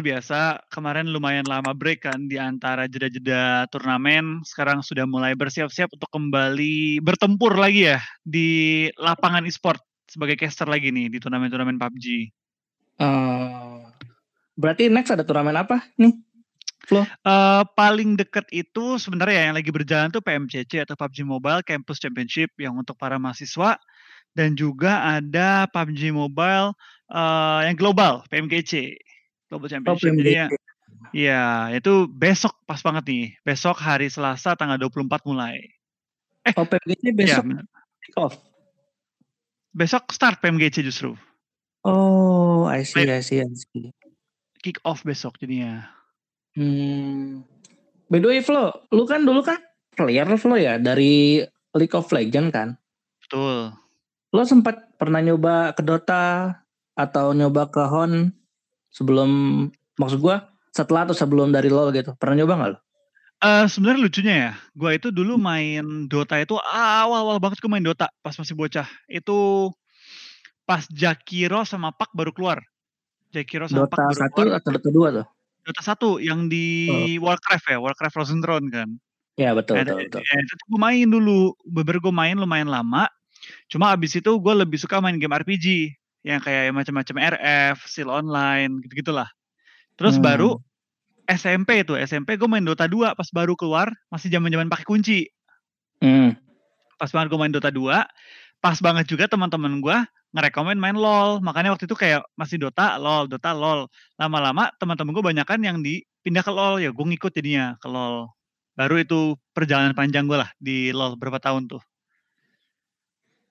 Luar biasa, kemarin lumayan lama break kan di antara jeda-jeda turnamen, sekarang sudah mulai bersiap-siap untuk kembali bertempur lagi ya di lapangan e-sport sebagai caster lagi nih di turnamen-turnamen PUBG. Uh, berarti next ada turnamen apa nih? Flo? Uh, paling deket itu sebenarnya ya, yang lagi berjalan tuh PMCC atau PUBG Mobile Campus Championship yang untuk para mahasiswa dan juga ada PUBG Mobile uh, yang global PMGC. Global Championship. Jadi ya, iya, itu besok pas banget nih. Besok hari Selasa tanggal 24 mulai. Eh, oh, PMGC besok ya, kick off. Besok start PMGC justru. Oh, I see, I see, I see. Kick off besok jadinya. Hmm. By the way, Flo, lu kan dulu kan player Flo ya dari League of Legends kan? Betul. Lo sempat pernah nyoba ke Dota atau nyoba ke Hon sebelum maksud gua setelah atau sebelum dari LoL gitu. Pernah nyoba nggak lo? Uh, sebenarnya lucunya ya, gua itu dulu main Dota itu awal-awal banget gue main Dota pas masih bocah. Itu pas Jakiro sama Pak baru keluar. Jakiro sama Dota Pak baru keluar. atau Dota dua tuh? Dota satu yang di oh. Warcraft ya, Warcraft Frozen Throne kan. Ya betul, nah, betul, betul. Ya, itu gue main dulu, beberapa gue main lumayan lama. Cuma abis itu gue lebih suka main game RPG yang kayak macam-macam RF, Seal Online, gitu-gitulah. Terus hmm. baru SMP itu, SMP gue main Dota 2 pas baru keluar, masih zaman-zaman pakai kunci. Hmm. Pas banget gue main Dota 2, pas banget juga teman-teman gue ngerekomen main LOL. Makanya waktu itu kayak masih Dota, LOL, Dota, LOL. Lama-lama teman-teman gue banyak kan yang dipindah ke LOL, ya gue ngikut jadinya ke LOL. Baru itu perjalanan panjang gue lah di LOL berapa tahun tuh.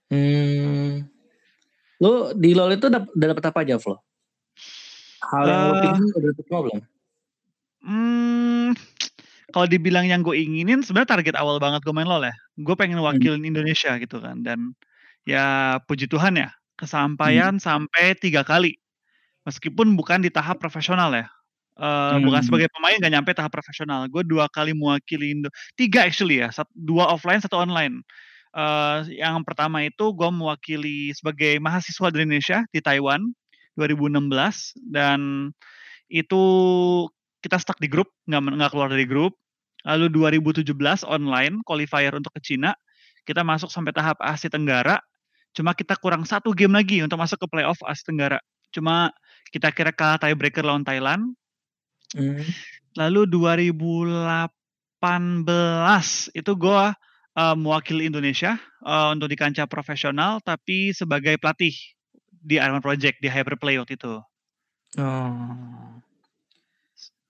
Hmm. Lu di LoL itu udah dapet apa aja, Flo? Hal yang uh, lu pingin udah dapet belum? Hmm, kalau dibilang yang gue inginin sebenarnya target awal banget gue main LoL ya. Gue pengen hmm. wakilin hmm. Indonesia gitu kan dan ya puji Tuhan ya kesampaian hmm. sampai tiga kali. Meskipun bukan di tahap profesional ya. Uh, hmm. Bukan sebagai pemain gak nyampe tahap profesional. Gue dua kali mewakili Indo. Tiga actually ya. Satu, dua offline, satu online. Uh, yang pertama itu gue mewakili sebagai mahasiswa dari Indonesia di Taiwan 2016 dan itu kita stuck di grup nggak nggak keluar dari grup. Lalu 2017 online qualifier untuk ke Cina kita masuk sampai tahap Asia Tenggara. Cuma kita kurang satu game lagi untuk masuk ke playoff Asia Tenggara. Cuma kita kira kalah tiebreaker lawan Thailand. Mm. lalu 2018 itu gue uh, mewakili Indonesia uh, untuk di kancah profesional, tapi sebagai pelatih di Iron Project di Hyperplay waktu itu. Oh.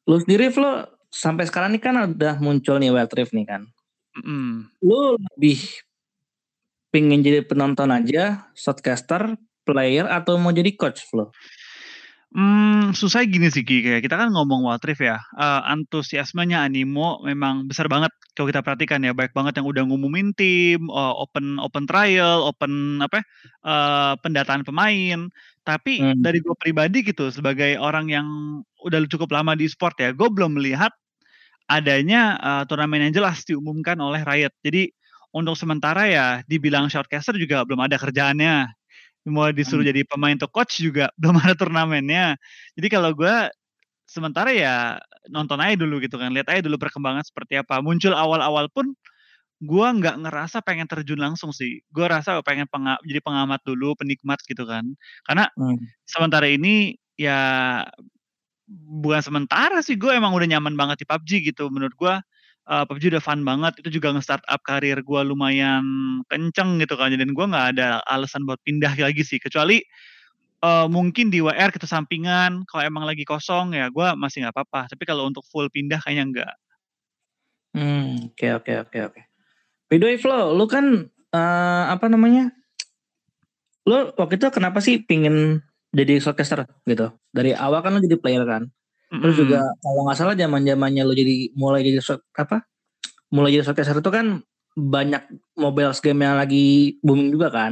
Lu sendiri Flo sampai sekarang ini kan udah muncul nih Wild Rift nih kan. Mm. Lu lebih pingin jadi penonton aja, shotcaster, player atau mau jadi coach Flo? Hmm, susah gini sih Ki, kayak kita kan ngomong Wild Rift ya, uh, antusiasmenya Animo memang besar banget kalau kita perhatikan ya, baik banget yang udah ngumumin tim, uh, open open trial, open apa, uh, pendataan pemain. Tapi hmm. dari gue pribadi gitu, sebagai orang yang udah cukup lama di sport ya, gue belum melihat adanya, uh, turnamen yang jelas diumumkan oleh Riot. Jadi, untuk sementara ya dibilang shortcaster juga belum ada kerjaannya mau disuruh hmm. jadi pemain atau coach juga belum ada turnamennya. Jadi kalau gue sementara ya nonton aja dulu gitu kan, lihat aja dulu perkembangan seperti apa. Muncul awal-awal pun gue nggak ngerasa pengen terjun langsung sih. Gue rasa pengen penga jadi pengamat dulu, penikmat gitu kan. Karena hmm. sementara ini ya bukan sementara sih gue emang udah nyaman banget di PUBG gitu. Menurut gue uh, PUBG udah fun banget, itu juga nge-start up karir gue lumayan kenceng gitu kan, dan gue nggak ada alasan buat pindah lagi sih, kecuali uh, mungkin di WR kita sampingan, kalau emang lagi kosong ya gue masih nggak apa-apa, tapi kalau untuk full pindah kayaknya enggak. Hmm, oke oke oke oke. The way Flo, lu kan uh, apa namanya? Lu waktu itu kenapa sih pingin jadi shortcaster gitu? Dari awal kan lu jadi player kan? Terus juga kalau nggak salah zaman zamannya lo jadi mulai jadi apa? Mulai jadi showcaser itu kan banyak mobile game yang lagi booming juga kan.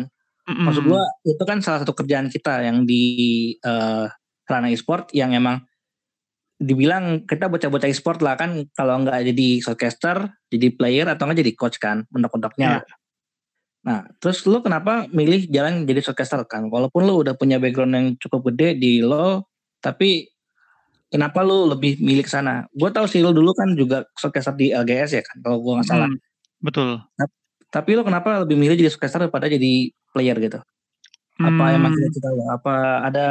Mm-hmm. Maksud gua itu kan salah satu kerjaan kita yang di uh, ranah e-sport yang emang dibilang kita bocah-bocah e-sport lah kan kalau nggak jadi showcaster, jadi player atau nggak jadi coach kan, mentok-mentoknya yeah. Nah, terus lo kenapa milih jalan jadi showcaster kan? Walaupun lo udah punya background yang cukup gede di lo, tapi kenapa lu lebih milih ke sana? Gue tahu sih lu dulu kan juga shortcaster di LGS ya kan, kalau gue nggak salah. Mhm, betul. Tap tapi lu kenapa lebih milih jadi shortcaster daripada jadi player gitu? Apa emang Mmm. cita-cita lu? Apa ada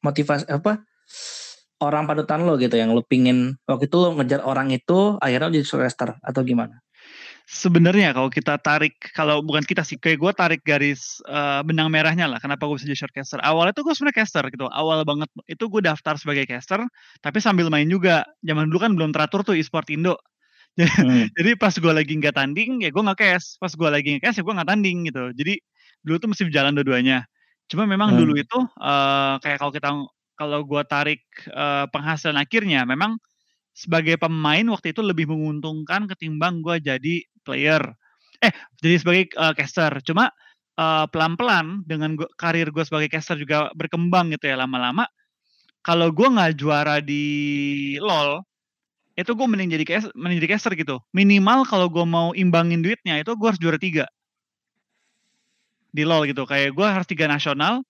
motivasi apa, orang panutan lu gitu yang lu pingin waktu itu lu ngejar orang itu akhirnya lu jadi shortcaster atau gimana? Sebenarnya kalau kita tarik kalau bukan kita sih, kayak gue tarik garis, eee, benang merahnya lah kenapa gue bisa jadi shortcaster. Awalnya tuh gue sebenarnya caster gitu, awal banget itu gue daftar sebagai caster, tapi sambil main juga. Zaman dulu kan belum teratur tuh e-sport Indo. Ja Hmm. jadi pas gue lagi nggak tanding, ya gue nge-cash, pas gue lagi nge-cash ya gue nggak tanding gitu. Jadi dulu tuh mesti jalan dua-duanya. Cuma memang dulu Hmm. itu, eee, kayak kalau kita kalau gue tarik, eee, penghasilan akhirnya memang sebagai pemain waktu itu lebih menguntungkan ketimbang gue jadi player. Eh, jadi sebagai, eee, caster. Cuma, eee, pelan-pelan dengan gue karir gue sebagai caster juga berkembang gitu ya lama-lama, kalau gue nggak juara di LoL, itu gue mending jadi cas mending jadi caster gitu. Minimal kalau gue mau imbangin duitnya itu gue harus juara 3. Di LoL gitu, kayak gue harus 3 nasional,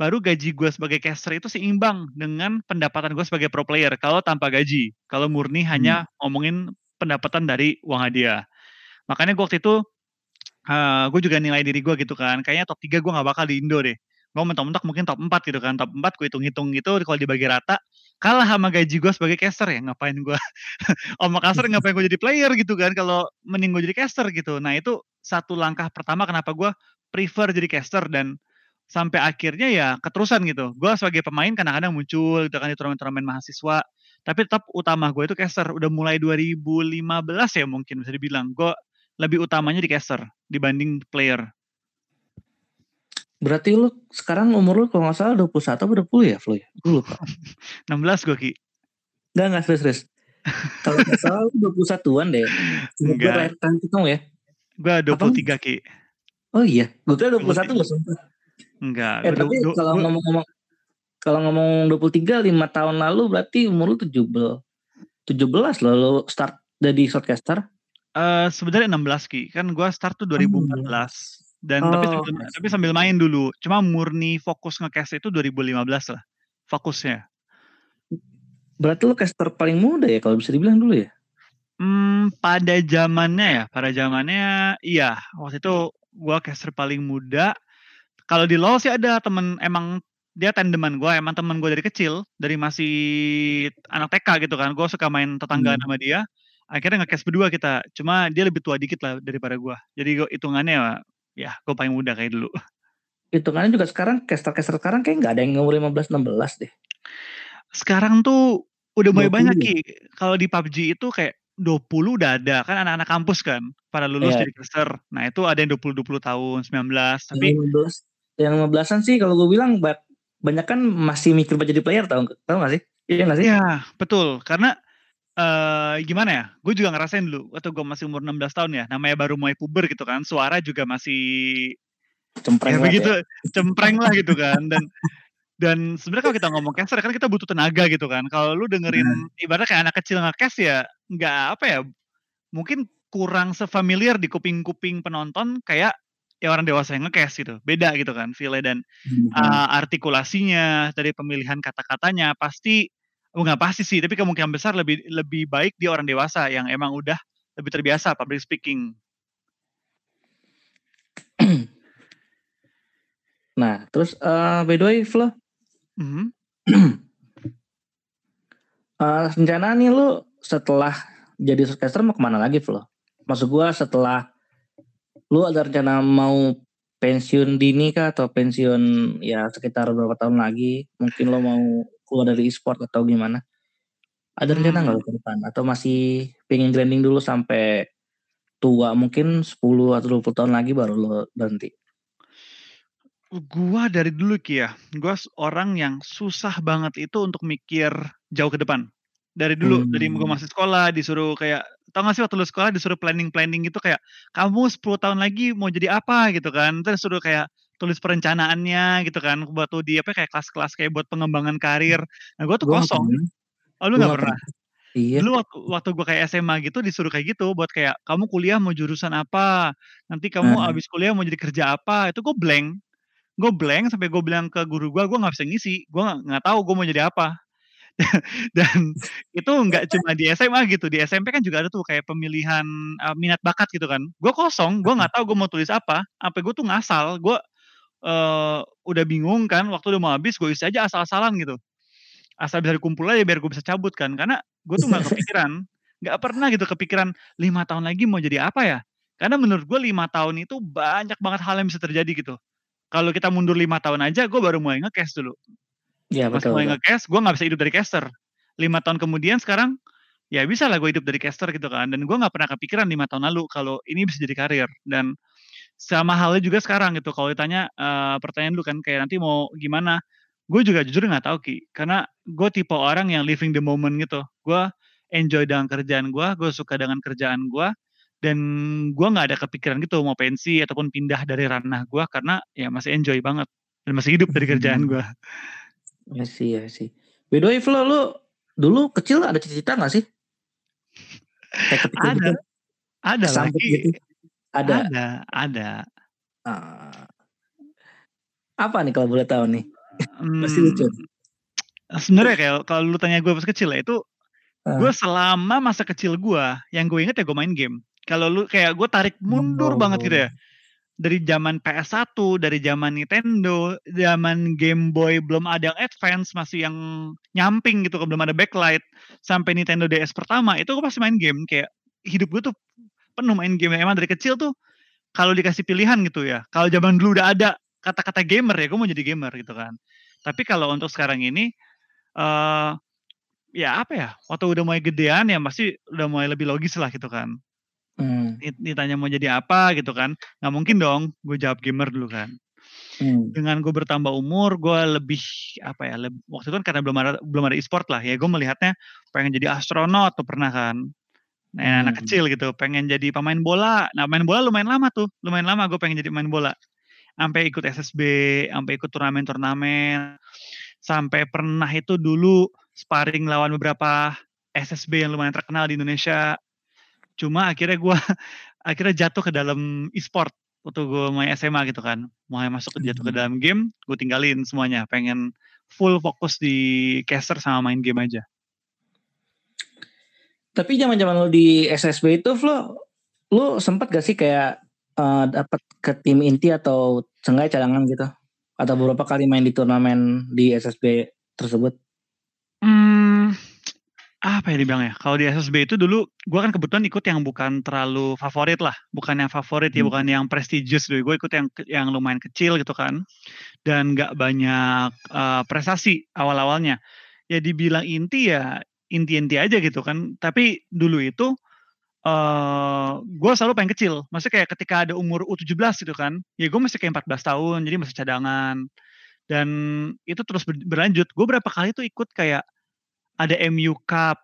baru gaji gue sebagai caster itu seimbang dengan pendapatan gue sebagai pro player kalau tanpa gaji, kalau murni Hmm. hanya ngomongin pendapatan dari uang hadiah. Makanya gue waktu itu, eee, gue juga nilai diri gue gitu kan, kayaknya top 3 gue nggak bakal di Indo deh. Gue mentok-mentok mungkin top 4 gitu kan, top 4 gue hitung-hitung gitu kalau dibagi rata, kalah sama gaji gue sebagai caster ya ngapain gue sama caster ngapain gue jadi player gitu kan, kalau mending gue jadi caster gitu. Nah itu satu langkah pertama kenapa gue prefer jadi caster dan sampai akhirnya ya keterusan gitu. Gue sebagai pemain kadang-kadang muncul gitu kan di turnamen-turnamen mahasiswa, tapi tetap utama gue itu caster. Udah mulai 2015 ya mungkin bisa dibilang, gue lebih utamanya di caster dibanding player. Berarti lu sekarang umur lu kalau nggak salah 21 apa 20 ya, Flo, ya? Gue lupa. 16 gue, Ki. Enggak enggak, serius serius. Kalau nggak salah lu 21-an deh. Gue Enggak. terakhir kali ketemu ya. Gue Apa? 23, Ki. Oh iya, gue kira 21 23. loh sumpah. Enggak, Eh gue tapi kalau gue ngomong-ngomong kalau ngomong 23, 5 tahun lalu berarti umur lu 17 17 loh lu start jadi shortcaster? Eee, sebenarnya 16, Ki. Kan gue start tuh Oh, 2014 iya. dan tapi Oh, sambil I tapi see. sambil main dulu. Cuma murni fokus nge-cash itu 2015 lah, fokusnya. Berarti lu caster paling muda ya kalau bisa dibilang dulu ya? Mmm, pada zamannya ya, pada zamannya iya, waktu itu gue caster paling muda. Kalau di LoL sih ada temen emang dia tandeman gue, emang temen gue dari kecil, dari masih anak TK gitu kan, gue suka main tetanggaan Hmm. sama dia, akhirnya nge-cash berdua kita. Cuma dia lebih tua dikit lah daripada gue. Jadi gue hitungannya ya ya gue paling muda kayak dulu. Hitungannya juga sekarang caster-caster sekarang kayak nggak ada yang umur 15, 16 deh. Sekarang tuh udah mulai 20 banyak, ya? Ki. Kalau di PUBG itu kayak 20 udah ada, kan anak-anak kampus kan, pada lulus Iya. jadi caster. Nah itu ada yang 20, 20 tahun, 19, Yang tapi 15 yang 15-an sih kalau gue bilang ba banyakan masih mikir buat jadi player tahu tahu nggak sih? Iya nggak sih? Iya, betul. Karena, eee, gimana ya, gue juga ngerasain dulu waktu gue masih umur 16 tahun ya, namanya baru mulai puber gitu kan, suara juga masih Cempreng ya begitu, ya? cempreng lah gitu kan. Dan dan sebenarnya kalau kita ngomong caster kan kita butuh tenaga gitu kan. Kalau lu dengerin Nah. ibaratnya kayak anak kecil nge-cash ya nggak apa ya, mungkin kurang se-familiar di kuping-kuping penonton kayak ya orang dewasa yang nge-cash gitu. Beda gitu kan feel-nya dan, Mhm. eee, artikulasinya, dari pemilihan kata-katanya pasti oh nggak pasti sih, tapi kemungkinan besar lebih lebih baik di orang dewasa yang emang udah lebih terbiasa public speaking. Nah, terus, eee, by the way, Flo Mhm. eee, rencana nih lu setelah jadi shortcaster mau ke mana lagi, Flo? Maksud gue setelah lu ada rencana mau pensiun dini kah atau pensiun ya sekitar berapa tahun lagi? Mungkin lo mau keluar dari e-sport atau gimana? Ada rencana nggak Mmm. lo ke depan? Atau masih pengen grinding dulu sampai tua mungkin 10 atau 20 tahun lagi baru lo berhenti? Gua dari dulu, Ki, ya, gua orang yang susah banget itu untuk mikir jauh ke depan. Dari dulu, dari gua Mmm. masih sekolah disuruh kayak tau gak sih waktu lu sekolah disuruh planning-planning gitu kayak, "Kamu 10 tahun lagi mau jadi apa?" Gitu kan. Terus suruh kayak tulis perencanaannya gitu kan, buat tuh di apa, kayak kelas-kelas kayak buat pengembangan karir. Nah gua tuh Gua kosong. Oh lu nggak pernah? Iya. Dulu waktu waktu gua kayak SMA gitu disuruh kayak gitu, buat kayak, "Kamu kuliah mau jurusan apa? Nanti kamu Nah. habis kuliah mau jadi kerja apa?" Itu gua blank. Gua blank sampai gua bilang ke guru gua, gua nggak bisa ngisi, gua nggak tahu gua mau jadi apa. Dan itu nggak cuma di SMA gitu, di SMP kan juga ada tuh kayak pemilihan, eee, minat bakat gitu kan. Gue kosong, gue nggak tahu gue mau tulis apa, sampai gue tuh ngasal, gue, eee, udah bingung kan, waktu udah mau habis, gue isi aja asal-asalan gitu. Asal bisa dikumpul aja biar gue bisa cabut kan, karena gue tuh nggak kepikiran, nggak pernah gitu kepikiran 5 tahun lagi mau jadi apa ya? Karena menurut gue 5 tahun itu banyak banget hal yang bisa terjadi gitu. Kalau kita mundur 5 tahun aja, gue baru mulai nge-cast dulu. Iya, Pas betul mulai betul. nge-cast, gue nggak bisa hidup dari caster. 5 tahun kemudian sekarang, ya bisa lah gue hidup dari caster gitu kan, dan gue nggak pernah kepikiran 5 tahun lalu kalau ini bisa jadi karir. Dan sama halnya juga sekarang gitu, kalau ditanya, eee, pertanyaan lu kan kayak nanti mau gimana, gue juga jujur nggak tahu Ki, karena gue tipe orang yang living the moment gitu. Gue enjoy dengan kerjaan gue, gue suka dengan kerjaan gue, dan gue nggak ada kepikiran gitu mau pensi ataupun pindah dari ranah gue, karena ya masih enjoy banget dan masih hidup dari kerjaan gue. Iya sih iya sih. By the way Flo, lu dulu kecil ada cita-cita nggak sih? Kayak Ada, gitu, ada Ki. gitu? Ada? Ada ada. Ah. Apa nih kalau boleh tahu nih? Pasti lucu. Mmm, sebenarnya kayak kalau lu tanya gue pas kecil ya, itu gue Heeh. selama masa kecil gue, yang gue inget ya gue main game. Kalau lu kayak gue tarik mundur banget gitu Oh. ya, dari zaman PS1, dari zaman Nintendo, zaman Game Boy belum ada yang advance, masih yang nyamping gitu, belum ada backlight, sampai Nintendo DS pertama, itu gue pasti main game. Kayak hidup gue tuh penuh main game, emang dari kecil tuh kalau dikasih pilihan gitu ya, kalau zaman dulu udah ada kata-kata gamer ya, gue mau jadi gamer gitu kan. Tapi kalau untuk sekarang ini, eee, ya apa ya, waktu udah mulai gedean ya pasti udah mulai lebih logis lah gitu kan. Dit ditanya mau jadi apa gitu kan, nggak mungkin dong gue jawab gamer dulu kan. Mmm. Dengan gue bertambah umur, gue lebih apa ya, leb waktu itu kan karena belum ada belum ada e-sport lah, ya gue melihatnya pengen jadi astronot tuh pernah kan. Nah, anak Mmm. kecil gitu, pengen jadi pemain bola. Nah, main bola lumayan lama tuh, lumayan lama gue pengen jadi pemain bola. Sampai ikut SSB, sampai ikut turnamen-turnamen, sampai pernah itu dulu sparring lawan beberapa SSB yang lumayan terkenal di Indonesia. Cuma akhirnya gue akhirnya jatuh ke dalam e-sport waktu gue mulai SMA gitu kan. Mulai masuk ke jatuh ke Mhm. dalam game, gue tinggalin semuanya, pengen full fokus di caster sama main game aja. Tapi zaman-zaman lu di SSB itu Flo, lu sempet gak sih kayak, eee, dapet ke tim inti atau seenggaknya cadangan gitu? Atau beberapa kali main di turnamen di SSB tersebut? Mmm, apa ya dibilangnya, kalau di SSB itu dulu gue kan kebetulan ikut yang bukan terlalu favorit lah, bukan yang favorit ya, Mmm. bukan yang prestigious dulu, gue ikut yang yang lumayan kecil gitu kan, dan nggak banyak, eee, prestasi awal-awalnya. Ya dibilang inti ya, inti-inti aja gitu kan. Tapi dulu itu, eee, gue selalu paling kecil, maksudnya kayak ketika ada umur U17 gitu kan, ya gue masih kayak 14 tahun, jadi masih cadangan. Dan itu terus ber berlanjut, gue berapa kali tuh ikut kayak ada MU Cup,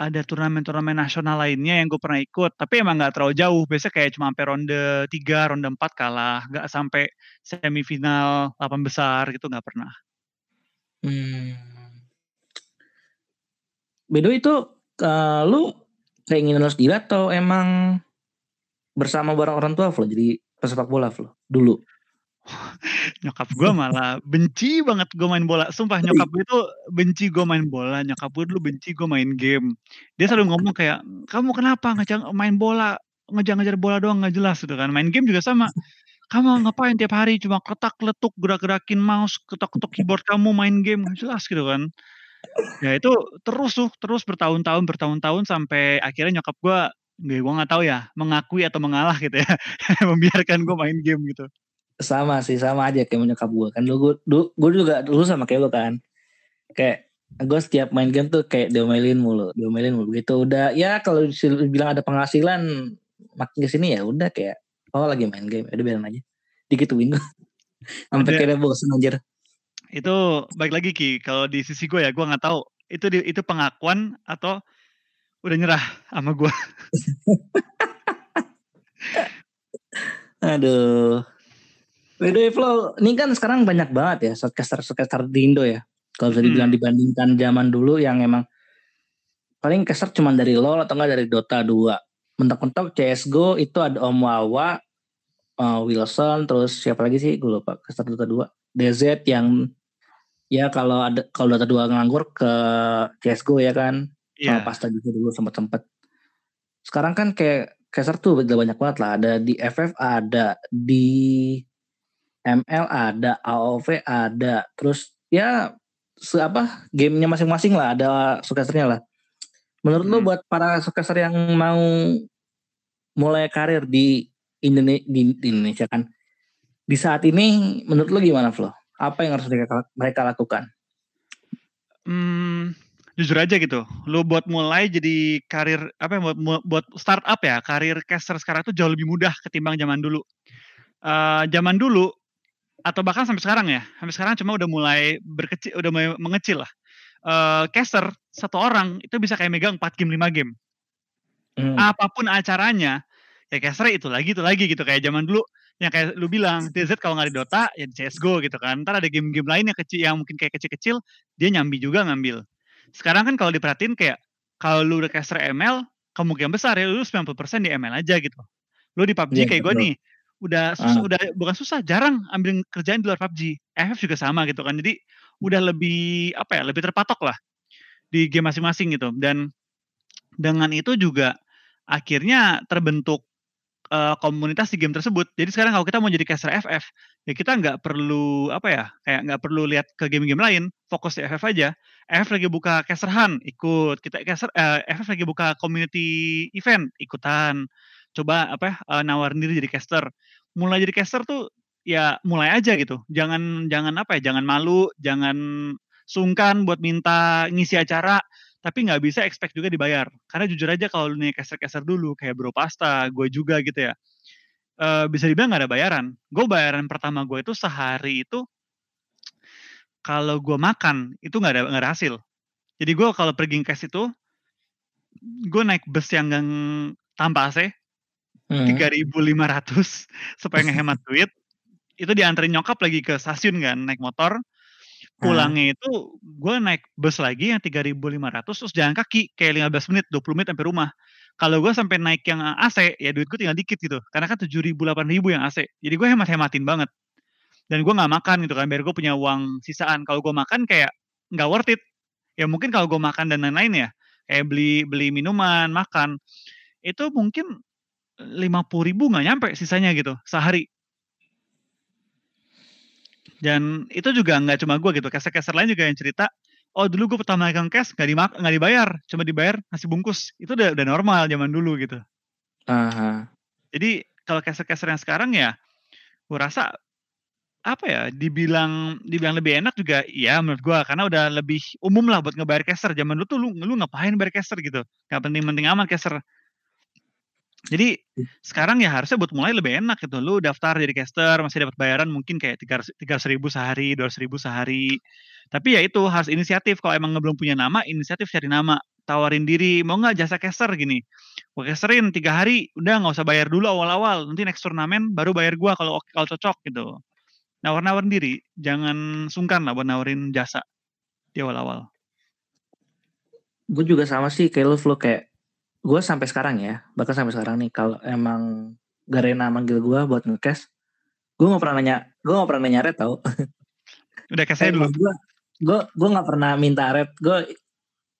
ada turnamen-turnamen nasional lainnya yang gue pernah ikut, tapi emang nggak terlalu jauh, biasanya kayak cuma sampai ronde 3, ronde 4 kalah, nggak sampai semifinal 8 besar gitu, nggak pernah. Mmm. Way itu, eee, lu keinginan lu sendiri atau emang bersama bareng orang tua Flo, jadi pesepak bola Flo, dulu? Nyokap gue malah benci banget gue main bola, sumpah nyokap gue itu benci gue main bola, nyokap gue dulu benci gue main game. Dia selalu ngomong kayak, "Kamu kenapa ngejar main bola, ngejar-ngejar bola doang nggak jelas," gitu kan. Main game juga sama, "Kamu ngapain tiap hari cuma kletak-kletuk, gerak-gerakin mouse, ketok-ketok keyboard kamu, main game, nggak jelas," gitu kan. Ya itu terus tuh, terus bertahun-tahun bertahun-tahun sampai akhirnya nyokap gue, ya gue nggak tahu ya, mengakui atau mengalah gitu ya, membiarkan gue main game gitu. Sama sih, sama aja kayak nyokap gue, kan dulu du gue juga dulu sama kayak lu kan. Kayak gue setiap main game tuh kayak diomelin mulu diomelin mulu, begitu udah ya kalau dibilang ada penghasilan makin ke sini ya udah kayak, "Oh lagi main game, ya udah biarin aja." Digituin gue. Sampai akhirnya bosen anjir. Itu balik lagi Ki, kalau di sisi gue ya, gue nggak tahu itu di itu pengakuan atau udah nyerah sama gue. Aduh. By the way Flo, ini kan sekarang banyak banget ya shortcaster-shortcaster di Indo ya. Kalau bisa dibilang Mhm. dibandingkan zaman dulu yang emang paling caster cuman dari LoL atau enggak dari Dota 2. Mentok-mentok CS:GO itu ada Om Wawa, eee, Wilson, terus siapa lagi sih gue lupa caster Dota 2, DZ yang Ya kalau ada kalau Dota 2 nganggur ke CSGO ya kan. Iya. Sama Pasta juga dulu sempet-sempet. Sekarang kan kayak caster tuh udah banyak banget lah. Ada di FF ada, di ML ada, AOV ada. Terus ya se apa gamenya masing-masing lah ada sukesernya lah. Menurut lu Hmm. buat para sukeser yang mau mulai karir di Indonesia, di, Indonesia kan di saat ini menurut lu gimana Flo? Apa yang harus mereka, mereka lakukan? Hmm, jujur aja gitu. Lu buat mulai jadi karir apa ya buat buat startup ya, karir caster sekarang tuh jauh lebih mudah ketimbang zaman dulu. Eh zaman dulu atau bahkan sampai sekarang ya, sampai sekarang cuma udah mulai berkecil, udah mulai mengecil lah. Eh caster satu orang itu bisa kayak megang 4 game 5 game. Hmm. Apa pun acaranya, ya caster itu lagi itu lagi gitu kayak zaman dulu yang kayak lu bilang TZ kalau nggak di Dota ya di CSGO gitu kan. Ntar ada game-game lain yang kecil yang mungkin kayak kecil-kecil dia nyambi juga ngambil. Sekarang kan kalau diperhatiin kayak kalau lu udah caster ML kemungkinan besar ya lu 90% di ML aja gitu. Lu di PUBG Iya, kayak gue nih udah susah Ah. udah bukan susah jarang ambil kerjaan di luar PUBG. FF juga sama gitu kan. Jadi udah lebih apa ya lebih terpatok lah di game masing-masing gitu dan dengan itu juga akhirnya terbentuk eh, komunitas di game tersebut. Jadi sekarang kalau kita mau jadi caster FF, ya kita nggak perlu apa ya, kayak nggak perlu lihat ke game-game lain, fokus di FF aja. FF lagi buka caster hunt, ikut. Kita caster eh, FF lagi buka community event, ikutan. Coba apa ya, eh, nawarin diri jadi caster. Mulai jadi caster tuh ya mulai aja gitu. Jangan jangan apa ya, jangan malu, jangan sungkan buat minta ngisi acara tapi nggak bisa expect juga dibayar. Karena jujur aja kalau lu nih caster-caster dulu kayak Bro Pasta, gue juga gitu ya. eh, bisa dibilang nggak ada bayaran. Gue bayaran pertama gue itu sehari itu kalau gue makan itu nggak ada nggak ada hasil. Jadi gue kalau pergi cash itu gue naik bus yang gang tanpa AC Hmm. 3.500 supaya ngehemat duit. Itu dianterin nyokap lagi ke stasiun kan naik motor. Pulangnya itu gue naik bus lagi yang 3.500 terus jalan kaki kayak 15 menit, 20 menit sampai rumah. Kalau gue sampai naik yang AC ya duit gue tinggal dikit gitu. Karena kan 7.000 8.000 yang AC. Jadi gue hemat-hematin banget. Dan gue nggak makan gitu kan biar gue punya uang sisaan. Kalau gue makan kayak nggak worth it. Ya mungkin kalau gue makan dan lain-lain ya kayak beli beli minuman, makan itu mungkin 50 ribu nggak nyampe sisanya gitu sehari. Dan itu juga nggak cuma gue gitu, caster-caster lain juga yang cerita, oh dulu gue pertama megang cash nggak dimak nggak dibayar, cuma dibayar nasi bungkus. Itu udah, udah normal zaman dulu gitu. Aha. Jadi kalau caster-caster yang sekarang ya, gue rasa apa ya, dibilang dibilang lebih enak juga, ya menurut gue karena udah lebih umum lah buat ngebayar caster. Zaman dulu tuh lu lu ngapain bayar caster gitu, nggak penting-penting amat caster. Jadi sekarang ya harusnya buat mulai lebih enak gitu. Lu daftar jadi caster masih dapat bayaran mungkin kayak tiga tiga ribu sehari, dua ribu sehari. Tapi ya itu harus inisiatif. Kalau emang belum punya nama, inisiatif cari nama. Tawarin diri, mau nggak jasa caster gini? Gue casterin tiga hari, udah nggak usah bayar dulu awal-awal. Nanti next turnamen baru bayar gua kalau kalau cocok gitu. Nawar-nawarin diri, jangan sungkan lah buat nawarin jasa di awal-awal. Gue juga sama sih kayak lu kayak gue sampai sekarang ya bahkan sampai sekarang nih kalau emang Garena manggil gue buat ngecash gue nggak pernah nanya gue nggak pernah nanya red tau. Udah cash aja dulu. gue gue gue nggak pernah minta red gue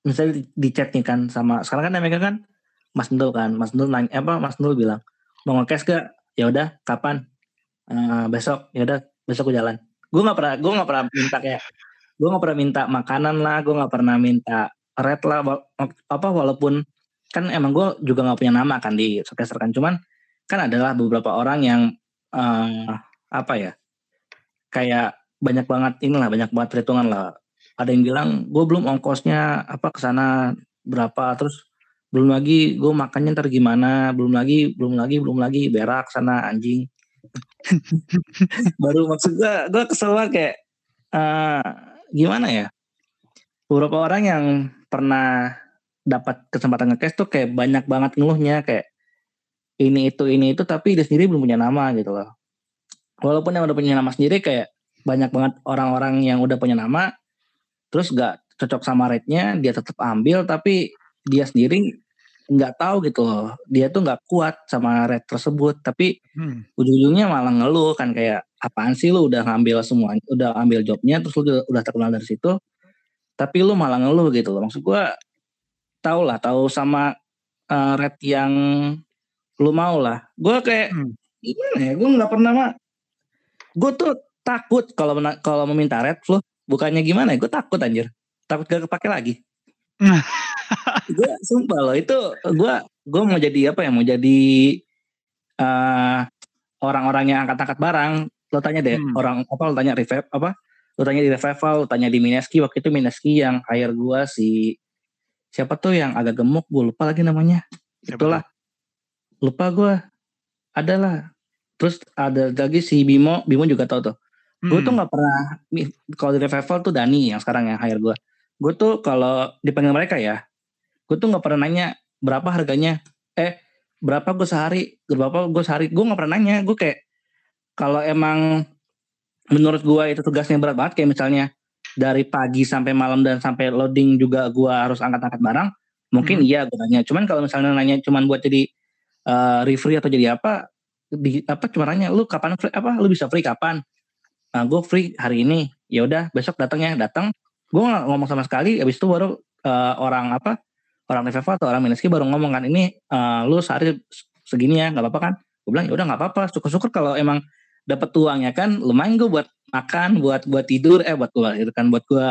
misalnya di, di chat nih kan sama sekarang kan megang kan Mas Nul kan Mas Nul nanya apa Mas Nul bilang mau ngecash gak? Ya udah kapan? Eh, besok. Ya udah besok gue jalan. Gue nggak pernah gue nggak pernah minta kayak gue nggak pernah minta makanan lah gue nggak pernah minta red lah apa walaupun kan emang gue juga nggak punya nama kan di Socaster kan. Cuman kan adalah beberapa orang yang eh, apa ya kayak banyak banget inilah banyak banget perhitungan lah. Ada yang bilang gue belum ongkosnya apa ke sana berapa terus belum lagi gue makannya ntar gimana belum lagi belum lagi belum lagi berak sana anjing. Baru maksud gue gue kesel banget kayak eh, gimana ya beberapa orang yang pernah dapat kesempatan nge tuh kayak banyak banget ngeluhnya kayak ini itu ini itu tapi dia sendiri belum punya nama gitu loh. Walaupun yang udah punya nama sendiri kayak banyak banget orang-orang yang udah punya nama terus gak cocok sama rate-nya dia tetap ambil tapi dia sendiri nggak tahu gitu loh. Dia tuh nggak kuat sama rate tersebut tapi Hmm. ujung-ujungnya malah ngeluh kan kayak apaan sih lu udah ngambil semua udah ambil jobnya terus lu udah, terkenal dari situ? Tapi lu malah ngeluh gitu loh. Maksud gue tau lah tahu sama uh, red yang lu mau lah gue kayak hmm. gimana ya gue nggak pernah mah gue tuh takut kalau kalau meminta red lu bukannya gimana ya gue takut anjir. Takut gak kepake lagi. Gue sumpah loh itu gue gue mau jadi apa ya mau jadi uh, orang-orang yang angkat-angkat barang. Lo tanya deh hmm. orang apa lo tanya revive apa? Lo tanya di revival lo tanya di Mineski waktu itu Mineski yang hire gue si siapa tuh yang agak gemuk? Gue lupa lagi namanya. Siapa itulah. itu? lupa gue adalah. Terus ada lagi si Bimo. Bimo juga tau tuh. Hmm. gue tuh nggak pernah kalau di revival tuh Dani yang sekarang yang hire gue gue tuh kalau dipanggil mereka ya gue tuh nggak pernah nanya berapa harganya. Eh berapa gue sehari? Berapa gue sehari? Gue nggak pernah nanya. Gue kayak kalau emang menurut gue itu tugasnya berat banget kayak misalnya dari pagi sampai malam dan sampai loading juga gue harus angkat-angkat barang mungkin hmm. iya gue nanya. Cuman kalau misalnya nanya cuman buat jadi uh, referee atau jadi apa di apa cuma nanya lu kapan free apa lu bisa free kapan? Nah gue free hari ini. Ya udah besok datang ya datang. Gue gak ngomong sama sekali habis itu baru uh, orang apa orang Revival atau orang Mineski baru ngomong kan ini uh, lu sehari segini ya nggak apa-apa kan? Gue bilang ya udah nggak apa-apa syukur-syukur kalau emang dapat uangnya kan lumayan gue buat makan buat buat tidur eh buat keluar itu kan buat gue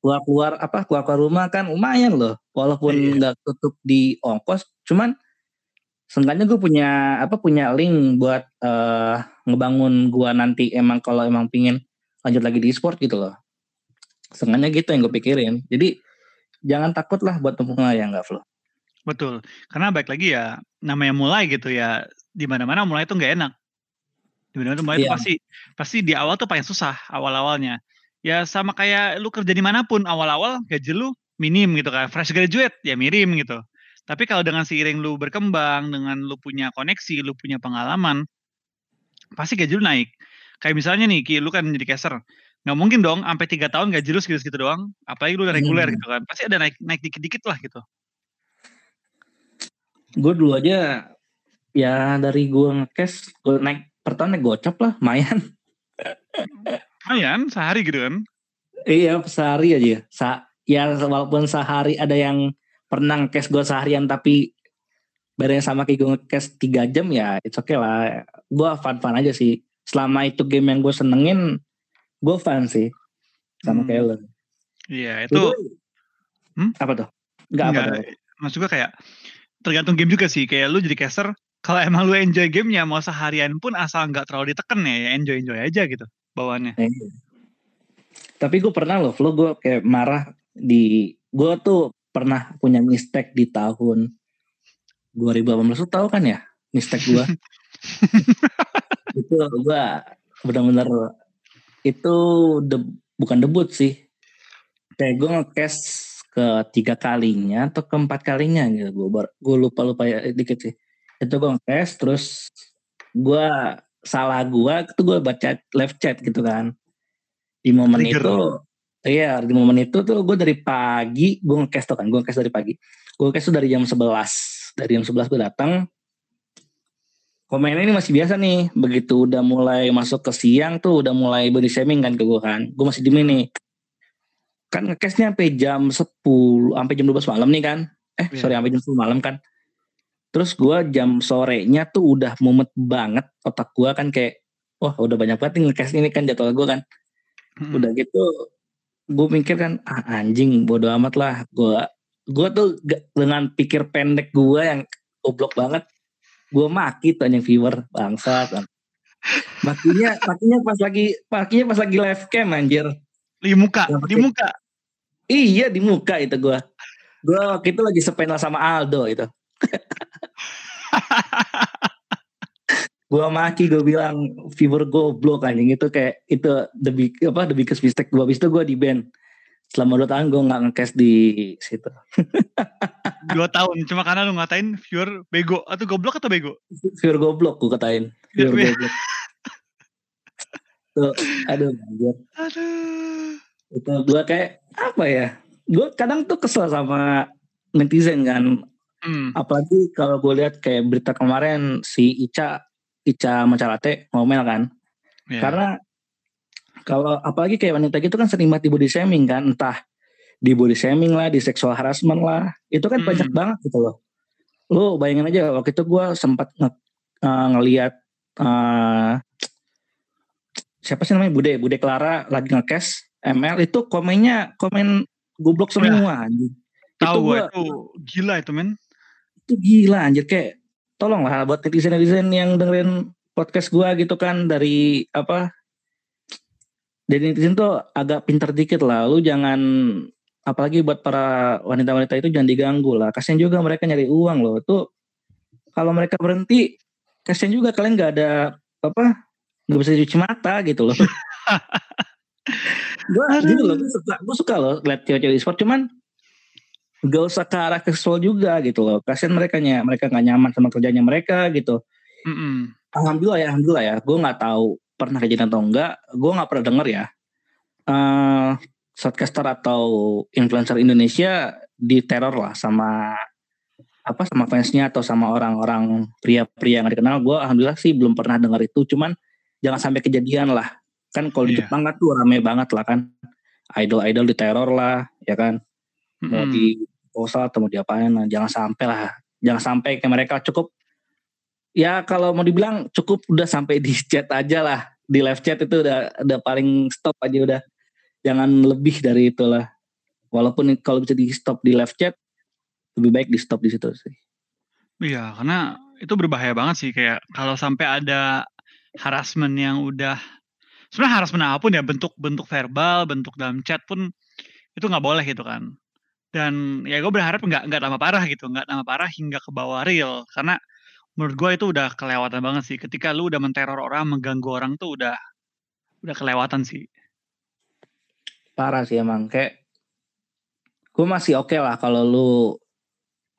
keluar keluar apa keluar keluar rumah kan lumayan loh walaupun iya. nggak iya. tutup di ongkos cuman seenggaknya gue punya apa punya link buat uh, ngebangun gue nanti emang kalau emang pingin lanjut lagi di sport gitu loh seenggaknya gitu yang gue pikirin jadi jangan takut lah buat mulai ya nggak Flo. Betul, karena baik lagi ya namanya mulai gitu ya di mana-mana mulai itu nggak enak. Mulai itu iya. pasti pasti di awal tuh paling susah awal-awalnya. Ya sama kayak lu kerja di mana pun awal-awal gaji lu minim gitu kan, fresh graduate ya mirim gitu. Tapi kalau dengan seiring lu berkembang, dengan lu punya koneksi, lu punya pengalaman, pasti gaji lu naik. Kayak misalnya nih, Ki, lu kan jadi caster nggak mungkin dong sampai tiga tahun gaji lu segitu segitu doang apalagi lu udah reguler hmm. gitu kan pasti ada naik naik dikit dikit lah gitu gue dulu aja ya dari gue ngekes gue naik pertama gocap lah mayan mayan sehari gitu kan iya sehari aja Sa ya walaupun sehari ada yang pernah ngekes gue seharian tapi bareng sama kayak gue ngekes tiga jam ya it's okay lah gue fun fun aja sih selama itu game yang gue senengin gue fan sih sama hmm. Kellen. Iya itu. hmm? Apa tuh? Enggak apa tuh? Maksud gue kayak tergantung game juga sih. Kayak lu jadi caster, kalau emang lu enjoy gamenya mau seharian pun asal nggak terlalu diteken ya, ya enjoy enjoy aja gitu bawaannya. Eh, tapi gue pernah loh, lo gue kayak marah di gue tuh pernah punya mistake di tahun 2018 lu tahu kan ya mistake gue itu gue benar-benar itu de, bukan debut sih. Kayak gue ngekes ketiga kalinya atau keempat kalinya gitu gue gue lupa lupa ya dikit sih itu gue ngekes terus gue salah gue itu gue baca live chat gitu kan. Di momen Trigger. itu iya di momen itu tuh gue dari pagi gue ngekes tuh kan gue ngekes dari pagi. Gue ngekes tuh dari jam 11 dari jam 11 gue datang. Komennya ini masih biasa nih begitu udah mulai masuk ke siang tuh udah mulai body shaming kan ke gue kan. Gue masih demi nih. Kan ngekesnya sampai jam 10 sampai jam 12 malam nih kan. Eh yeah. sorry sampai jam 10 malam kan terus gue jam sorenya tuh udah mumet banget otak gue kan kayak wah udah banyak banget ngekes ini kan jadwal gue kan. Hmm. udah gitu gue mikir kan ah, anjing bodo amat lah. Gue gue tuh dengan pikir pendek gue yang goblok banget gue maki tuh yang viewer bangsat makinya makinya pas lagi makinya pas lagi live cam anjir. Di muka di muka? Iya di muka itu gue gue waktu itu lagi sepenal sama Aldo itu gue maki gue bilang viewer goblok anjing. Itu kayak itu the big apa the biggest mistake gue habis itu gue di band selama dua tahun gue nggak ngekes di situ. Dua tahun cuma karena lu ngatain viewer bego. Atau goblok atau bego? Viewer goblok gue katain. Viewer yeah, goblok. Tuh aduh aduh. Itu gue kayak apa ya? Gue kadang tuh kesel sama netizen kan hmm. apalagi kalau gue lihat kayak berita kemarin si Ica Ica Macalate ngomel kan Yeah. Karena kalau apalagi kayak wanita gitu kan sering banget di body shaming kan, entah di body shaming lah, di sexual harassment lah, itu kan hmm. banyak banget gitu loh. Lu bayangin aja waktu itu gue sempat nge, uh, ngeliat uh, siapa sih namanya Bude, Bude Clara lagi ngekes ML itu komennya komen goblok semua ya. anjir. Tahu gue itu gila itu men. Itu gila anjir. Kayak tolonglah buat netizen-netizen yang dengerin podcast gua gitu kan dari apa dari netizen tuh agak pinter dikit lah. Lu jangan apalagi buat para wanita-wanita itu jangan diganggu lah. Kasian juga mereka nyari uang loh. Tuh kalau mereka berhenti kasian juga kalian nggak ada apa nggak bisa cuci mata gitu loh. Gue gitu loh gue suka suka loh lihat cewek-cewek e-sport. Cuman gak usah ke arah seksual juga gitu loh. Kasian mereka nya mereka nggak nyaman sama kerjanya mereka gitu. Mm -mm. alhamdulillah ya alhamdulillah ya. Gue nggak tahu pernah kejadian atau enggak gue nggak pernah denger ya. Uh, shortcaster atau influencer Indonesia diteror lah sama apa sama fansnya atau sama orang-orang pria-pria yang dikenal. Gue alhamdulillah sih belum pernah dengar itu. Cuman jangan sampai kejadian lah. Kan kalau di yeah. Jepang kan tuh rame banget lah kan. Idol-idol diteror lah ya kan. Mau di posal atau mau diapain nah, jangan sampai lah. Jangan sampai ke mereka cukup. Ya kalau mau dibilang cukup udah sampai di chat aja lah. Di live chat itu udah udah paling stop aja udah. Jangan lebih dari itulah. Walaupun kalau bisa di stop di live chat lebih baik di stop di situ sih. Iya karena itu berbahaya banget sih. Kayak kalau sampai ada harassment yang udah sebenarnya harassment apa pun ya bentuk-bentuk verbal bentuk dalam chat pun itu nggak boleh gitu kan dan ya gue berharap nggak nggak tambah parah gitu nggak tambah parah hingga ke bawah real. Karena menurut gue itu udah kelewatan banget sih. Ketika lu udah menteror orang mengganggu orang tuh udah udah kelewatan sih. Parah sih emang. Kayak gue masih oke okay lah kalau lu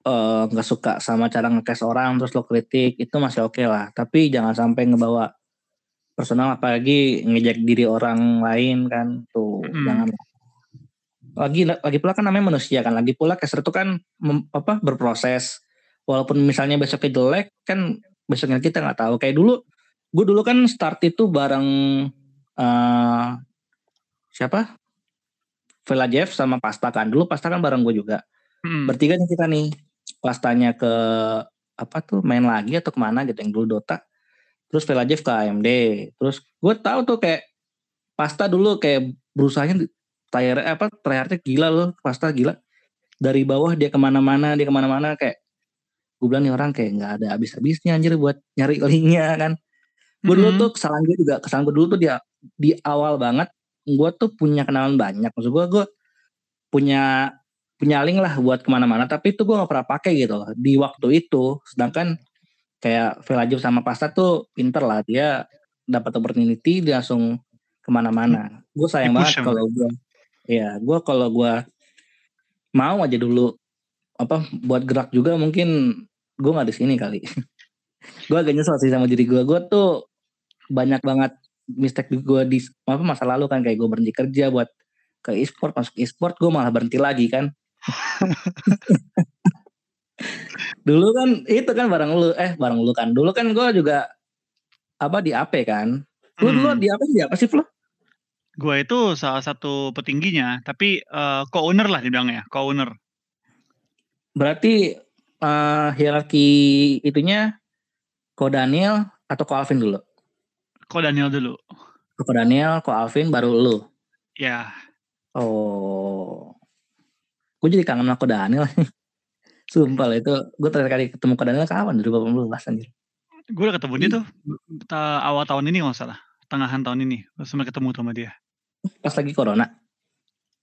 eh, nggak uh, suka sama cara ngekes orang terus lo kritik itu masih oke okay lah. Tapi jangan sampai ngebawa personal apalagi ngejek diri orang lain kan. Tuh hmm. jangan lagi lagi pula kan namanya manusia kan. Lagi pula caster itu kan mem, apa berproses. Walaupun misalnya besoknya jelek kan besoknya kita nggak tahu. Kayak dulu gue dulu kan start itu bareng uh, siapa? Vela Jeff sama Pasta kan. Dulu Pasta kan bareng gue juga. Hmm. bertiga nih kita nih. Pastanya ke apa tuh main lagi atau ke mana gitu yang dulu Dota. Terus Vela Jeff ke AMD terus gue tahu tuh kayak Pasta dulu kayak berusahanya tayar apa tryhardnya gila loh Pasta gila. Dari bawah dia ke mana-mana dia ke mana-mana kayak gue bilang nih orang kayak nggak ada habis-habisnya anjir buat nyari linknya kan. Gue dulu mm-hmm. tuh kesalahan gue juga kesalahan gue dulu tuh dia di awal banget gue tuh punya kenalan banyak. Maksud gue gue punya punya link lah buat ke mana-mana tapi itu gue gak pernah pakai gitu loh di waktu itu. Sedangkan kayak Velajib sama Pasta tuh pinter lah dia dapat opportunity dia langsung ke mana-mana. Gue sayang banget kalau gue ya gue kalau gue mau aja dulu apa buat gerak juga mungkin gue nggak di sini kali. Gue agak nyesel sih sama diri gue gue tuh banyak banget mistake gue di apa masa lalu kan. Kayak gue berhenti kerja buat ke e-sport masuk e-sport gue malah berhenti lagi kan. Dulu kan itu kan barang lu eh barang lu kan. Dulu kan gue juga apa di AP kan. Lu hmm. dulu di AP di apa sih Flo? Gue itu salah satu petingginya, tapi uh, co-owner lah dibilangnya, co-owner. Berarti uh, hierarki itunya Ko Daniel atau Ko Alvin dulu? Ko Daniel dulu. Ko Daniel, Ko Alvin, baru lu? Ya. Oh. Gue jadi kangen sama Ko Daniel. Sumpah lah itu. Gue terakhir kali ketemu Ko Daniel kapan? 2018 anjir. Gue udah ketemu dia tuh awal tahun ini nggak salah. Tengahan tahun ini. Gue ketemu sama dia. Pas lagi Corona?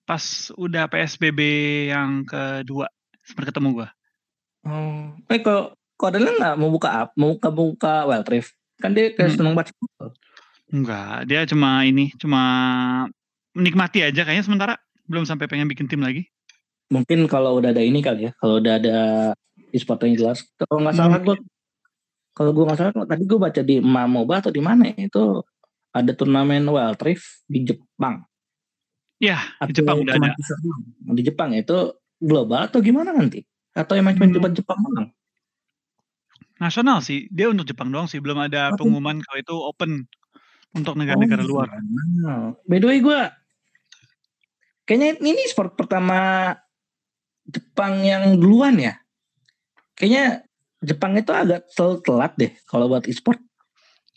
Pas udah PSBB yang kedua sempat ketemu gua. Oh, eh kok kok ada nggak mau buka apa? Mau buka buka Wild Rift? Kan dia kayak hmm. seneng banget. Enggak, dia cuma ini, cuma menikmati aja kayaknya sementara belum sampai pengen bikin tim lagi. Mungkin kalau udah ada ini kali ya, kalau udah ada e-sport yang jelas. Kalau nggak salah gue, kalau gue nggak salah tadi gue baca di Mamoba atau di mana ya, itu ada turnamen Wild Rift di Jepang. Ya, di Jepang udah ada. Di Jepang ya, itu global atau gimana nanti? Atau emang cuma hmm. Jepang doang? Nasional sih, dia untuk Jepang doang sih, belum ada pengumuman kalau itu open untuk negara-negara Oh, luar. wow. By the way gue kayaknya ini sport pertama Jepang yang duluan ya. Kayaknya Jepang itu agak telat deh kalau buat e-sport.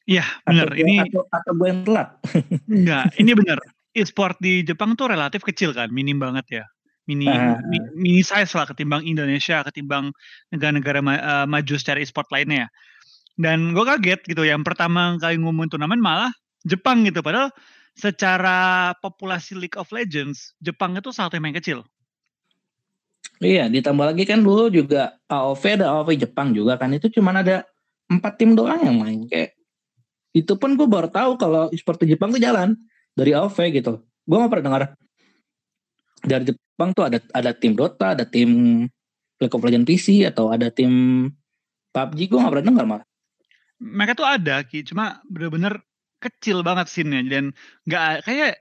Iya, benar. Ini atau, atau gue yang telat. enggak, ini benar. E-sport di Jepang tuh relatif kecil kan, minim banget ya. Mini mi- mini size lah ketimbang Indonesia, ketimbang negara-negara ma- eh, maju secara e-sport lainnya ya. Dan gue kaget gitu, yang pertama kali ngumumin turnamen malah Jepang gitu. Padahal secara populasi League of Legends, Jepang itu satu yang main kecil. Iya, ditambah lagi kan dulu juga AOV ada AOV Jepang juga kan itu cuman ada empat tim doang yang main kayak itu pun gue baru tahu kalau e-sport Jepang tuh jalan dari AOV gitu. Gue nggak pernah dengar dari Jepang tuh ada ada tim Dota, ada tim League of Legends PC atau ada tim PUBG gue nggak pernah dengar malah. Mereka tuh ada, Ki, cuma bener-bener kecil banget scene-nya dan nggak kayak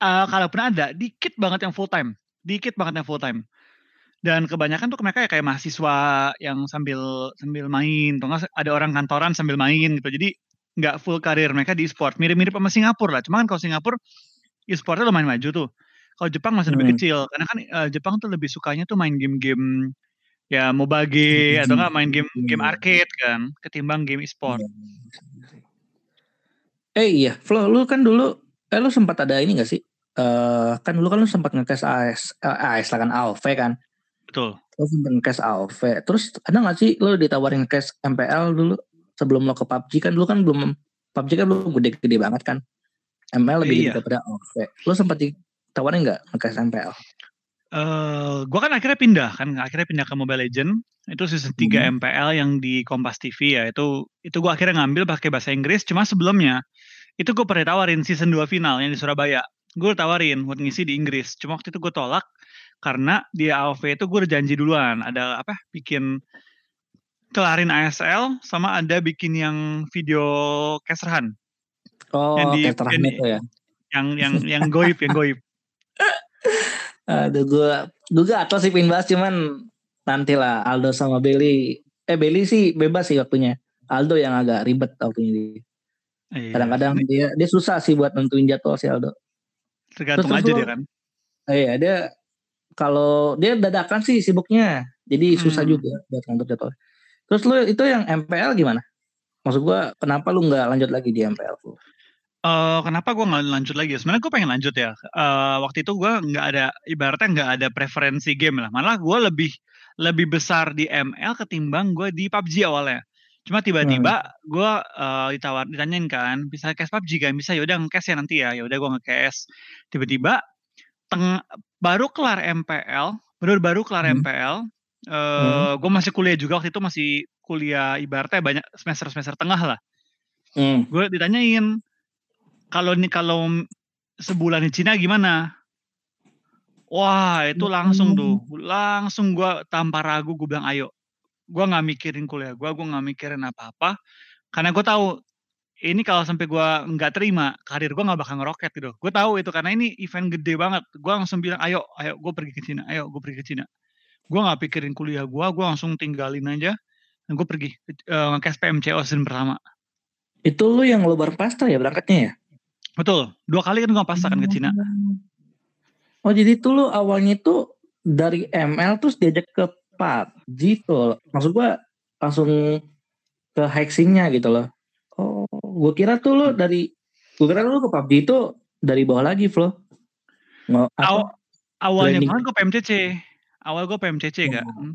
eh, kalaupun ada dikit banget yang full time, dikit banget yang full time. Dan kebanyakan tuh mereka ya kayak mahasiswa yang sambil sambil main, atau ada orang kantoran sambil main gitu. Jadi nggak full karir mereka di e-sport. Mirip-mirip sama Singapura lah. Cuma kan kalau Singapura e-sportnya lumayan maju tuh. Kalau Jepang masih lebih Hmm. kecil, karena kan eh, Jepang tuh lebih sukanya tuh main game-game ya mobage atau nggak main game game arcade kan, ketimbang game e-sport. Eh iya, Flo, lu kan dulu, eh lu sempat ada ini gak sih? Eh kan dulu kan lu sempat nge-cast AS, eh, AS lah kan AOV kan? Betul. Lu sempat nge-cast AOV. Terus ada gak sih lu ditawarin cast MPL dulu sebelum lo ke PUBG kan dulu kan belum PUBG kan belum gede-gede banget kan? ML lebih Iya. daripada AOV. Lu sempat ditawarin nggak nge-cast MPL? Eh, gua kan akhirnya pindah kan, akhirnya pindah ke Mobile Legend. Itu season 3 Hmm. MPL yang di Kompas TV ya. Itu itu gua akhirnya ngambil pakai bahasa Inggris. Cuma sebelumnya itu gue pernah tawarin season 2 final yang di Surabaya. Gue tawarin buat ngisi di Inggris. Cuma waktu itu gue tolak karena di AOV itu gue udah janji duluan. Ada apa? Bikin kelarin ASL sama ada bikin yang video casterhan Oh, Yang di- terakhir yang itu ya. yang yang yang goib yang goib. Aduh, gue gue gatel sih pengen bahas cuman nanti lah Aldo sama Belly. Eh Belly sih bebas sih waktunya. Aldo yang agak ribet waktunya dia. Iya. Kadang-kadang dia dia susah sih buat nentuin jadwal si Aldo. tergantung terus aja lu- dia kan. Iya dia kalau dia dadakan sih sibuknya. Jadi susah Hmm. juga buat ngatur jadwal. Terus lu itu yang MPL gimana? Maksud gua kenapa lu nggak lanjut lagi di MPL? lu? Eh, kenapa gue nggak lanjut lagi? Sebenarnya gue pengen lanjut ya. Eh, waktu itu gue nggak ada, ibaratnya nggak ada preferensi game lah. Malah gue lebih lebih besar di ML ketimbang gue di PUBG awalnya. Cuma tiba-tiba gue eh, ditawar, ditanyain kan, bisa cash PUBG kan? Bisa yaudah nge-cash ya nanti ya. Yaudah gue nge-cash. Tiba-tiba teng baru kelar MPL, baru baru kelar Hmm. MPL. Eh, gue masih kuliah juga waktu itu masih kuliah ibaratnya banyak semester semester tengah lah. Hmm. gue ditanyain kalau nih kalau sebulan di Cina gimana? Wah itu langsung tuh langsung gue tanpa ragu gue bilang ayo. Gue nggak mikirin kuliah gue gue nggak mikirin apa apa karena gue tahu ini kalau sampai gue nggak terima karir gue nggak bakal ngeroket gitu. Gue tahu itu karena ini event gede banget. Gue langsung bilang ayo ayo gue pergi ke Cina ayo gue pergi ke Cina gue nggak pikirin kuliah gue gue langsung tinggalin aja dan gue pergi uh, nge PMCO season pertama Itu lu yang lo bareng pasta ya berangkatnya ya? Betul, dua kali kan gue pastakan ke Cina. Oh jadi itu lu awalnya itu dari ML terus diajak ke PUBG tuh. Maksud gua langsung ke hexingnya gitu loh. Oh, gua kira tuh lu dari gua kira lu ke PUBG itu dari bawah lagi, Flo. Aw, awalnya banget gue PMCC, awal gue PMCC kan. Oh.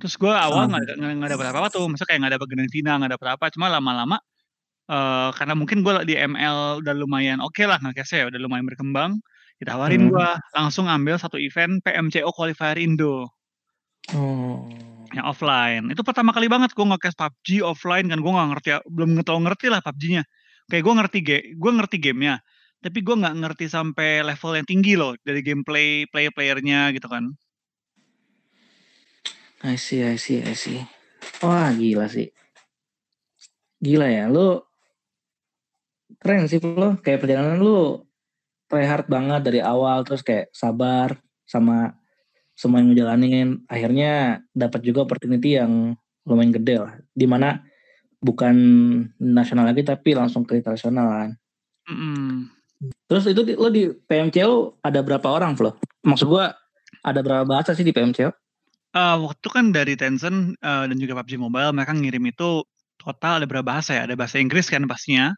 Terus gue awal nggak ada nggak nggak dapet apa-apa tuh, maksudnya kayak nggak dapet Grandvina, nggak dapet apa, cuma lama-lama eh karena mungkin gue di ML udah lumayan oke lah nggak ya, udah lumayan berkembang. Ditawarin Hmm. gue langsung ambil satu event PMCO Qualifier Indo Oh. yang offline. Itu pertama kali banget gue nge PUBG offline kan gue nggak ngerti, belum terlalu ngerti lah PUBG-nya. Kayak gue ngerti game, gue ngerti gamenya, tapi gue nggak ngerti sampai level yang tinggi loh dari gameplay player playernya gitu kan. I see, I see, I see. Wah, gila sih. Gila ya, lu keren sih lu. Kayak perjalanan lu try hard banget dari awal terus kayak sabar sama semua yang ngejalanin. Akhirnya dapat juga opportunity yang lumayan gede lah. Di mana bukan nasional lagi tapi langsung ke internasional kan. Mhm. Terus itu lo di PMCO ada berapa orang, Flo? Maksud gua ada berapa bahasa sih di PMCO? Uh, waktu kan dari Tencent uh, dan juga PUBG Mobile mereka ngirim itu total ada berapa bahasa ya? Ada bahasa Inggris kan pastinya.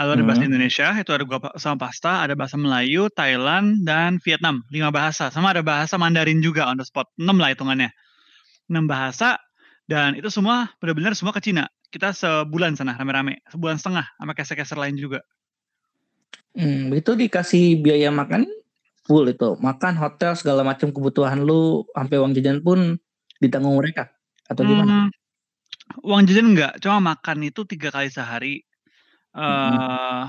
Lalu ada bahasa. Indonesia, itu ada gua sama pasta, ada bahasa Melayu, Thailand, dan Vietnam. Lima bahasa. Sama ada bahasa Mandarin juga on the spot. Enam lah hitungannya. Enam bahasa dan itu semua benar-benar semua ke Cina. Kita sebulan sana rame-rame, sebulan setengah sama caster-caster lain juga. Hmm, itu dikasih biaya makan full itu, makan hotel segala macam kebutuhan lu sampai uang jajan pun ditanggung mereka atau gimana? Hmm, uang jajan enggak, cuma makan itu tiga kali sehari. Hmm. Uh,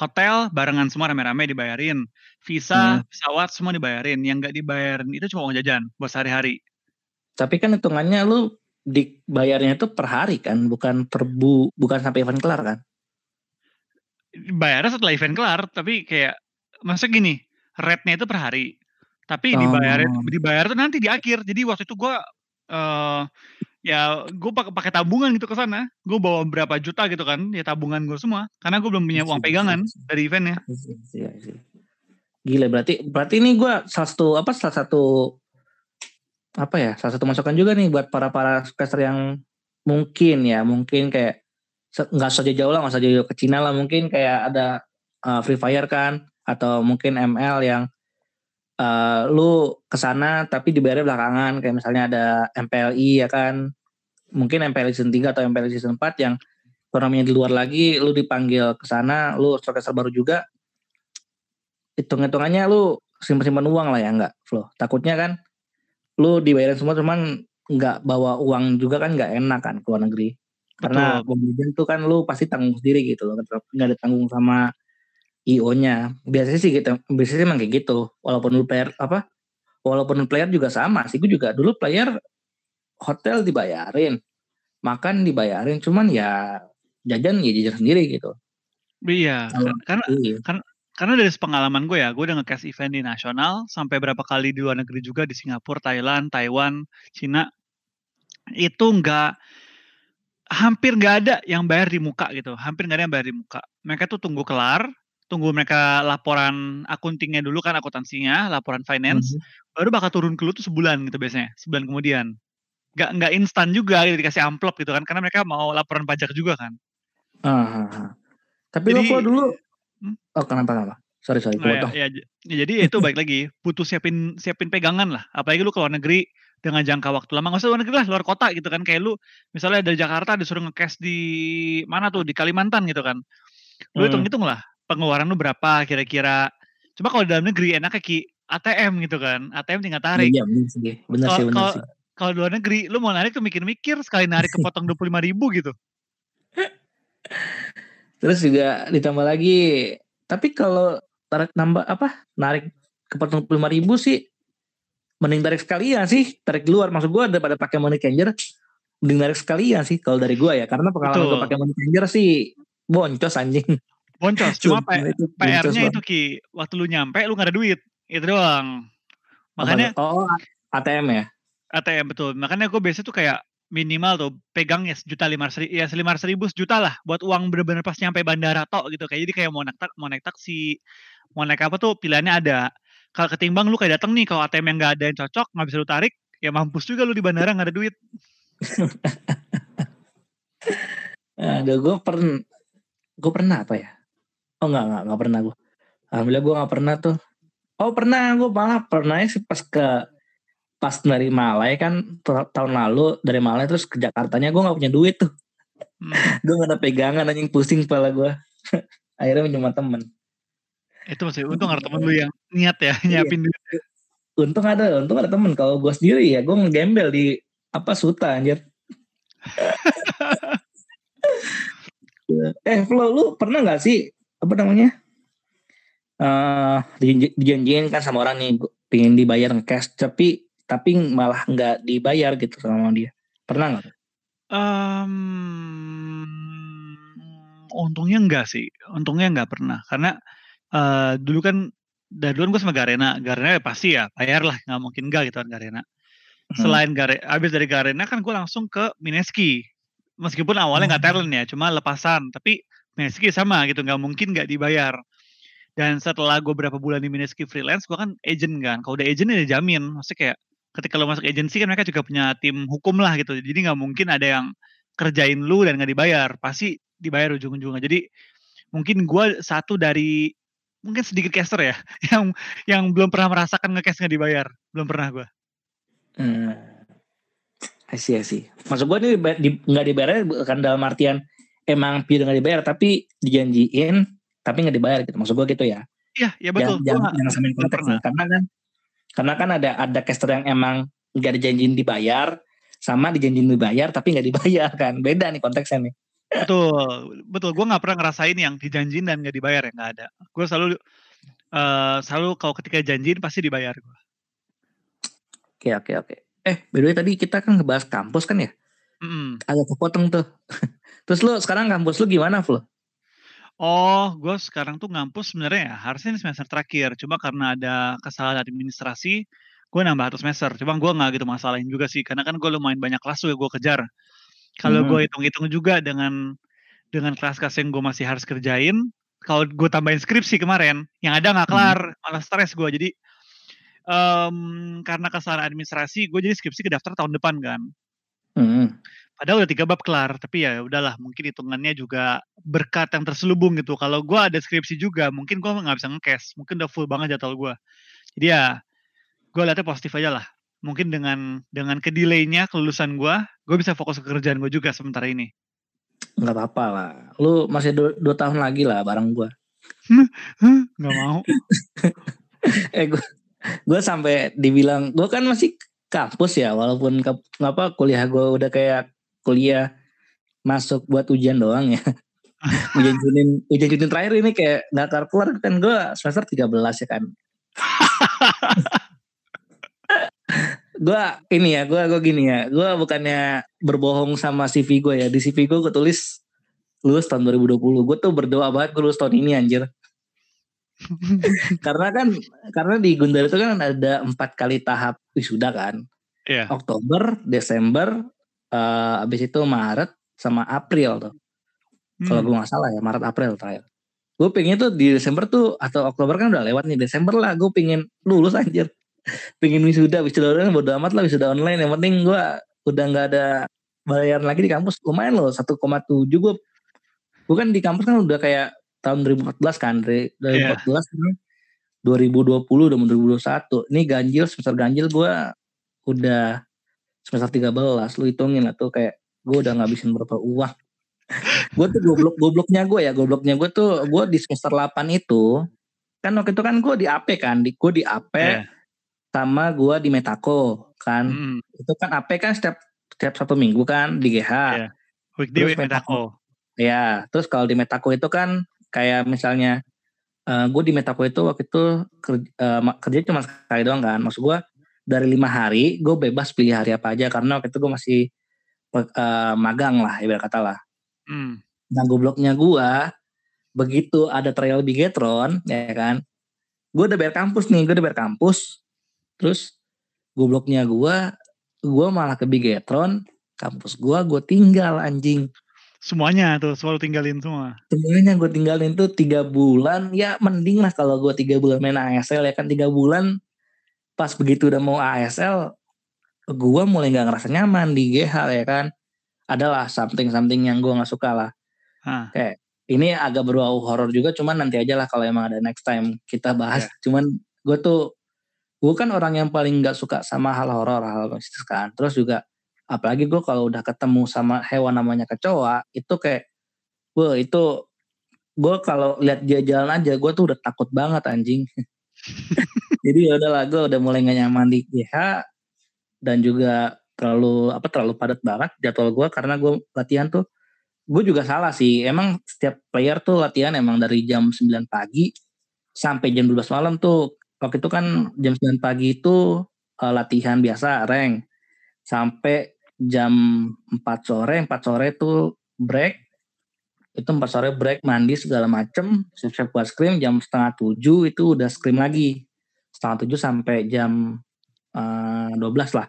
hotel barengan semua rame-rame dibayarin, visa, Hmm. pesawat semua dibayarin. Yang enggak dibayarin itu cuma uang jajan buat sehari-hari. Tapi kan hitungannya lu dibayarnya itu per hari kan, bukan per bu, bukan sampai event kelar kan? Bayarnya setelah event kelar, tapi kayak maksudnya gini, rate-nya itu per hari. Tapi Oh. dibayarin dibayar tuh nanti di akhir. Jadi waktu itu gua uh, ya gue pakai pakai tabungan gitu ke sana. Gue bawa berapa juta gitu kan, ya tabungan gue semua. Karena gue belum punya uang pegangan dari eventnya. Gila berarti berarti ini gua salah satu apa salah satu apa ya salah satu masukan juga nih buat para para caster yang mungkin ya mungkin kayak nggak saja jauh lah nggak saja jauh ke Cina lah mungkin kayak ada uh, Free Fire kan atau mungkin ML yang uh, lu ke sana tapi dibayar belakangan. Kayak misalnya ada MPLI ya kan? Mungkin MPLI season 3 atau MPLI season 4 yang turnamennya di luar lagi lu dipanggil ke sana lu caster baru juga. Hitung-hitungannya lu simpan-simpan uang lah ya enggak Flo. Takutnya kan lu dibayarin semua cuman nggak bawa uang juga kan nggak enak kan ke luar negeri. Karena kemudian tuh kan lu pasti tanggung sendiri gitu loh nggak ada tanggung sama IO-nya biasanya sih gitu biasanya emang kayak gitu walaupun lu player apa walaupun player juga sama sih gue juga dulu player hotel dibayarin makan dibayarin cuman ya jajan ya jajan sendiri gitu Iya, kan- karena Iya. karena dari pengalaman gue ya, gue udah nge-cast event di nasional sampai berapa kali di luar negeri juga di Singapura, Thailand, Taiwan, Cina. Itu nggak hampir nggak ada yang bayar di muka gitu. Hampir nggak ada yang bayar di muka. Mereka tuh tunggu kelar, tunggu mereka laporan akuntingnya dulu kan akuntansinya, laporan finance, Mhm. baru bakal turun ke lu tuh sebulan gitu biasanya, sebulan kemudian. Nggak nggak instan juga gitu, dikasih amplop gitu kan, karena mereka mau laporan pajak juga kan. Ah. Tapi lo Jadi- Flo dulu Hmm? Oh kenapa kenapa? Sorry sorry, Nah, ya, ya, ya, jadi itu baik lagi butuh siapin siapin pegangan lah apalagi lu ke luar negeri dengan jangka waktu lama nggak usah luar negeri lah luar kota gitu kan kayak lu misalnya dari Jakarta disuruh ngecast di mana tuh di Kalimantan gitu kan lu Hmm. hitung hitung lah pengeluaran lu berapa kira-kira cuma kalau di dalam negeri enaknya ki ATM gitu kan ATM tinggal tarik Iya benar sih, benar sih benar kalau- sih. kalau di luar negeri lu mau narik tuh mikir-mikir sekali narik kepotong dua puluh lima ribu gitu Terus juga ditambah lagi, tapi kalau tarik nambah apa? Narik ke lima ribu sih, mending tarik sekalian sih, tarik di luar. Maksud gue daripada pakai money changer, mending tarik sekalian sih kalau dari gue ya. Karena pengalaman gue pakai money changer sih boncos anjing. Boncos cuma PR-nya itu ki waktu lu nyampe lu nggak ada duit itu doang makanya oh ATM ya. ATM betul. Makanya gue biasa tuh kayak minimal tuh pegang ya sejuta lima ratus ya lima ratus ribu sejuta lah buat uang bener-bener pas nyampe bandara tok gitu kayak jadi kayak mau naik tak mau naik taksi mau naik apa tuh pilihannya ada kalau ketimbang lu kayak datang nih kalau ATM yang nggak ada yang cocok nggak bisa lu tarik ya mampus juga lu di bandara nggak ada duit Ada gue pernah, gue pernah apa ya? Oh enggak enggak enggak pernah gue. Alhamdulillah gue nggak pernah tuh. Oh pernah gue malah pernah sih pas ke pas dari Malai kan ta- tahun lalu dari Malai terus ke Jakartanya gue nggak punya duit tuh. Hmm, Gue nggak ada pegangan anjing pusing kepala gue. Akhirnya minjem temen. itu masih untung ada temen lu yang niat ya nyiapin duit Untung ada, untung ada temen. Kalau gue sendiri ya gue ngegembel di apa Suta anjir. eh Flo, lu pernah nggak sih apa namanya? eh dijanji- dijanjiin kan sama orang nih pengen dibayar cash tapi tapi malah nggak dibayar gitu sama dia. Pernah nggak? Em, untungnya enggak sih, untungnya enggak pernah karena eh, dulu kan dari dulu kan gue sama Garena, Garena ya pasti ya bayar lah, nggak mungkin enggak gitu kan Garena. Selain Garena, abis dari Garena kan gue langsung ke Mineski, meskipun awalnya nggak Hmm. talent ya, cuma lepasan, tapi Mineski sama gitu, nggak mungkin nggak dibayar. Dan setelah gue berapa bulan di Mineski freelance, gue kan agent kan. Kalau udah agent ya jamin. Maksudnya kayak ketika lo masuk agensi kan mereka juga punya tim hukum lah gitu. Jadi nggak mungkin ada yang kerjain lu dan nggak dibayar. Pasti dibayar ujung-ujungnya. Jadi mungkin gue satu dari mungkin sedikit caster ya yang yang belum pernah merasakan ngecast nggak dibayar belum pernah gue hmm. sih sih maksud gue ini nggak dibayar bukan dalam artian emang pure nggak dibayar tapi dijanjiin tapi nggak dibayar gitu maksud gue gitu ya iya iya betul jangan jangan samain konteks nih karena kan karena kan ada ada caster yang emang nggak dijanjiin dibayar sama dijanjiin dibayar tapi nggak dibayar kan beda nih konteksnya nih Betul, betul. Gue nggak pernah ngerasain yang dijanjin dan nggak dibayar ya nggak ada. Gue selalu uh, selalu kalau ketika janjiin pasti dibayar gue. Oke oke oke. Eh, by the way tadi kita kan ngebahas kampus kan ya? Mm. Agak kepotong tuh. Terus lu sekarang kampus lu gimana, Flo? Oh, gue sekarang tuh ngampus sebenarnya ya harusnya ini semester terakhir. Cuma karena ada kesalahan administrasi, gue nambah satu semester. Cuma gue nggak gitu masalahin juga sih, karena kan gue lumayan banyak kelas tuh gue kejar. Kalau hmm. gue hitung-hitung juga dengan dengan kelas-kelas yang gue masih harus kerjain, kalau gue tambahin skripsi kemarin, yang ada nggak kelar, hmm. malah stres gue. Jadi um, karena kesalahan administrasi, gue jadi skripsi ke daftar tahun depan kan. Hmm. Padahal udah tiga bab kelar, tapi ya udahlah, mungkin hitungannya juga berkat yang terselubung gitu. Kalau gue ada skripsi juga, mungkin gue nggak bisa ngekes, mungkin udah full banget jadwal gue. Jadi ya, gue lihatnya positif aja lah mungkin dengan dengan kedelaynya kelulusan gue, gue bisa fokus ke kerjaan gue juga sementara ini. Nggak apa-apa lah. Lu masih dua, dua tahun lagi lah bareng gue. Nggak mau. eh gue gue sampai dibilang gue kan masih kampus ya walaupun ke, ngapa kuliah gue udah kayak kuliah masuk buat ujian doang ya ujian junin ujian junin terakhir ini kayak nggak kelar kelar kan gue semester 13 ya kan gue ini ya, gue gue gini ya, gue bukannya berbohong sama CV gue ya. Di CV gue gue tulis lulus tahun 2020. Gue tuh berdoa banget gue lulus tahun ini anjir. karena kan karena di Gundar itu kan ada empat kali tahap wisuda kan. Yeah. Oktober, Desember, uh, abis itu Maret sama April tuh. Hmm. Kalau gue nggak salah ya Maret April terakhir. Gue pengen tuh di Desember tuh atau Oktober kan udah lewat nih Desember lah gue pengen lulus anjir pengen wisuda wisuda online bodo amat lah wisuda online yang penting gue udah nggak ada bayaran lagi di kampus lumayan loh 1,7 gue gue kan di kampus kan udah kayak tahun 2014 kan dari 2014 yeah. kan 2020 udah mau 2021 ini ganjil semester ganjil gue udah semester 13 lu hitungin lah tuh kayak gue udah ngabisin berapa uang gue tuh goblok gobloknya gue ya gobloknya gue tuh gue di semester 8 itu kan waktu itu kan gue di AP kan di gue di AP yeah sama gua di Metako kan. Hmm. Itu kan AP kan setiap setiap satu minggu kan di GH. Yeah. Weekday Metako. Ya, terus kalau di Metako itu kan kayak misalnya uh, eh, gue di Metako itu waktu itu kerja, uh, kerja cuma sekali doang kan. Maksud gue dari lima hari gue bebas pilih hari apa aja karena waktu itu gue masih uh, magang lah ibarat kata lah. Hmm. Nah gobloknya gue begitu ada trial Bigetron ya kan. Gue udah bayar kampus nih, gue udah bayar kampus terus gobloknya gue gue malah ke Bigetron kampus gue gue tinggal anjing semuanya tuh selalu tinggalin semua. Semuanya gue tinggalin tuh tiga bulan. Ya mending lah kalau gue tiga bulan main ASL ya kan. Tiga bulan pas begitu udah mau ASL gue mulai nggak ngerasa nyaman di GH ya kan. Adalah something something yang gue nggak suka lah. Hah. kayak ini agak berbau horor juga cuman nanti aja lah kalau emang ada next time kita bahas. Yeah. cuman gue tuh gue kan orang yang paling nggak suka sama hal horor hal mistis kan. Terus juga apalagi gue kalau udah ketemu sama hewan namanya kecoa itu kayak gue itu gue kalau lihat dia jalan aja gue tuh udah takut banget anjing. Jadi ya udahlah gue udah mulai gak nyaman di GH dan juga terlalu apa terlalu padat banget jadwal gue karena gue latihan tuh gue juga salah sih. Emang setiap player tuh latihan emang dari jam 9 pagi sampai jam 12 malam tuh. Waktu itu kan jam 9 pagi itu uh, latihan biasa rank sampai jam 4 sore 4 sore itu break. Itu 4 sore break mandi segala macem. Siap-siap buat scrim jam setengah 7 itu udah scrim lagi. Setengah 7 sampai jam uh, eh, 12 lah.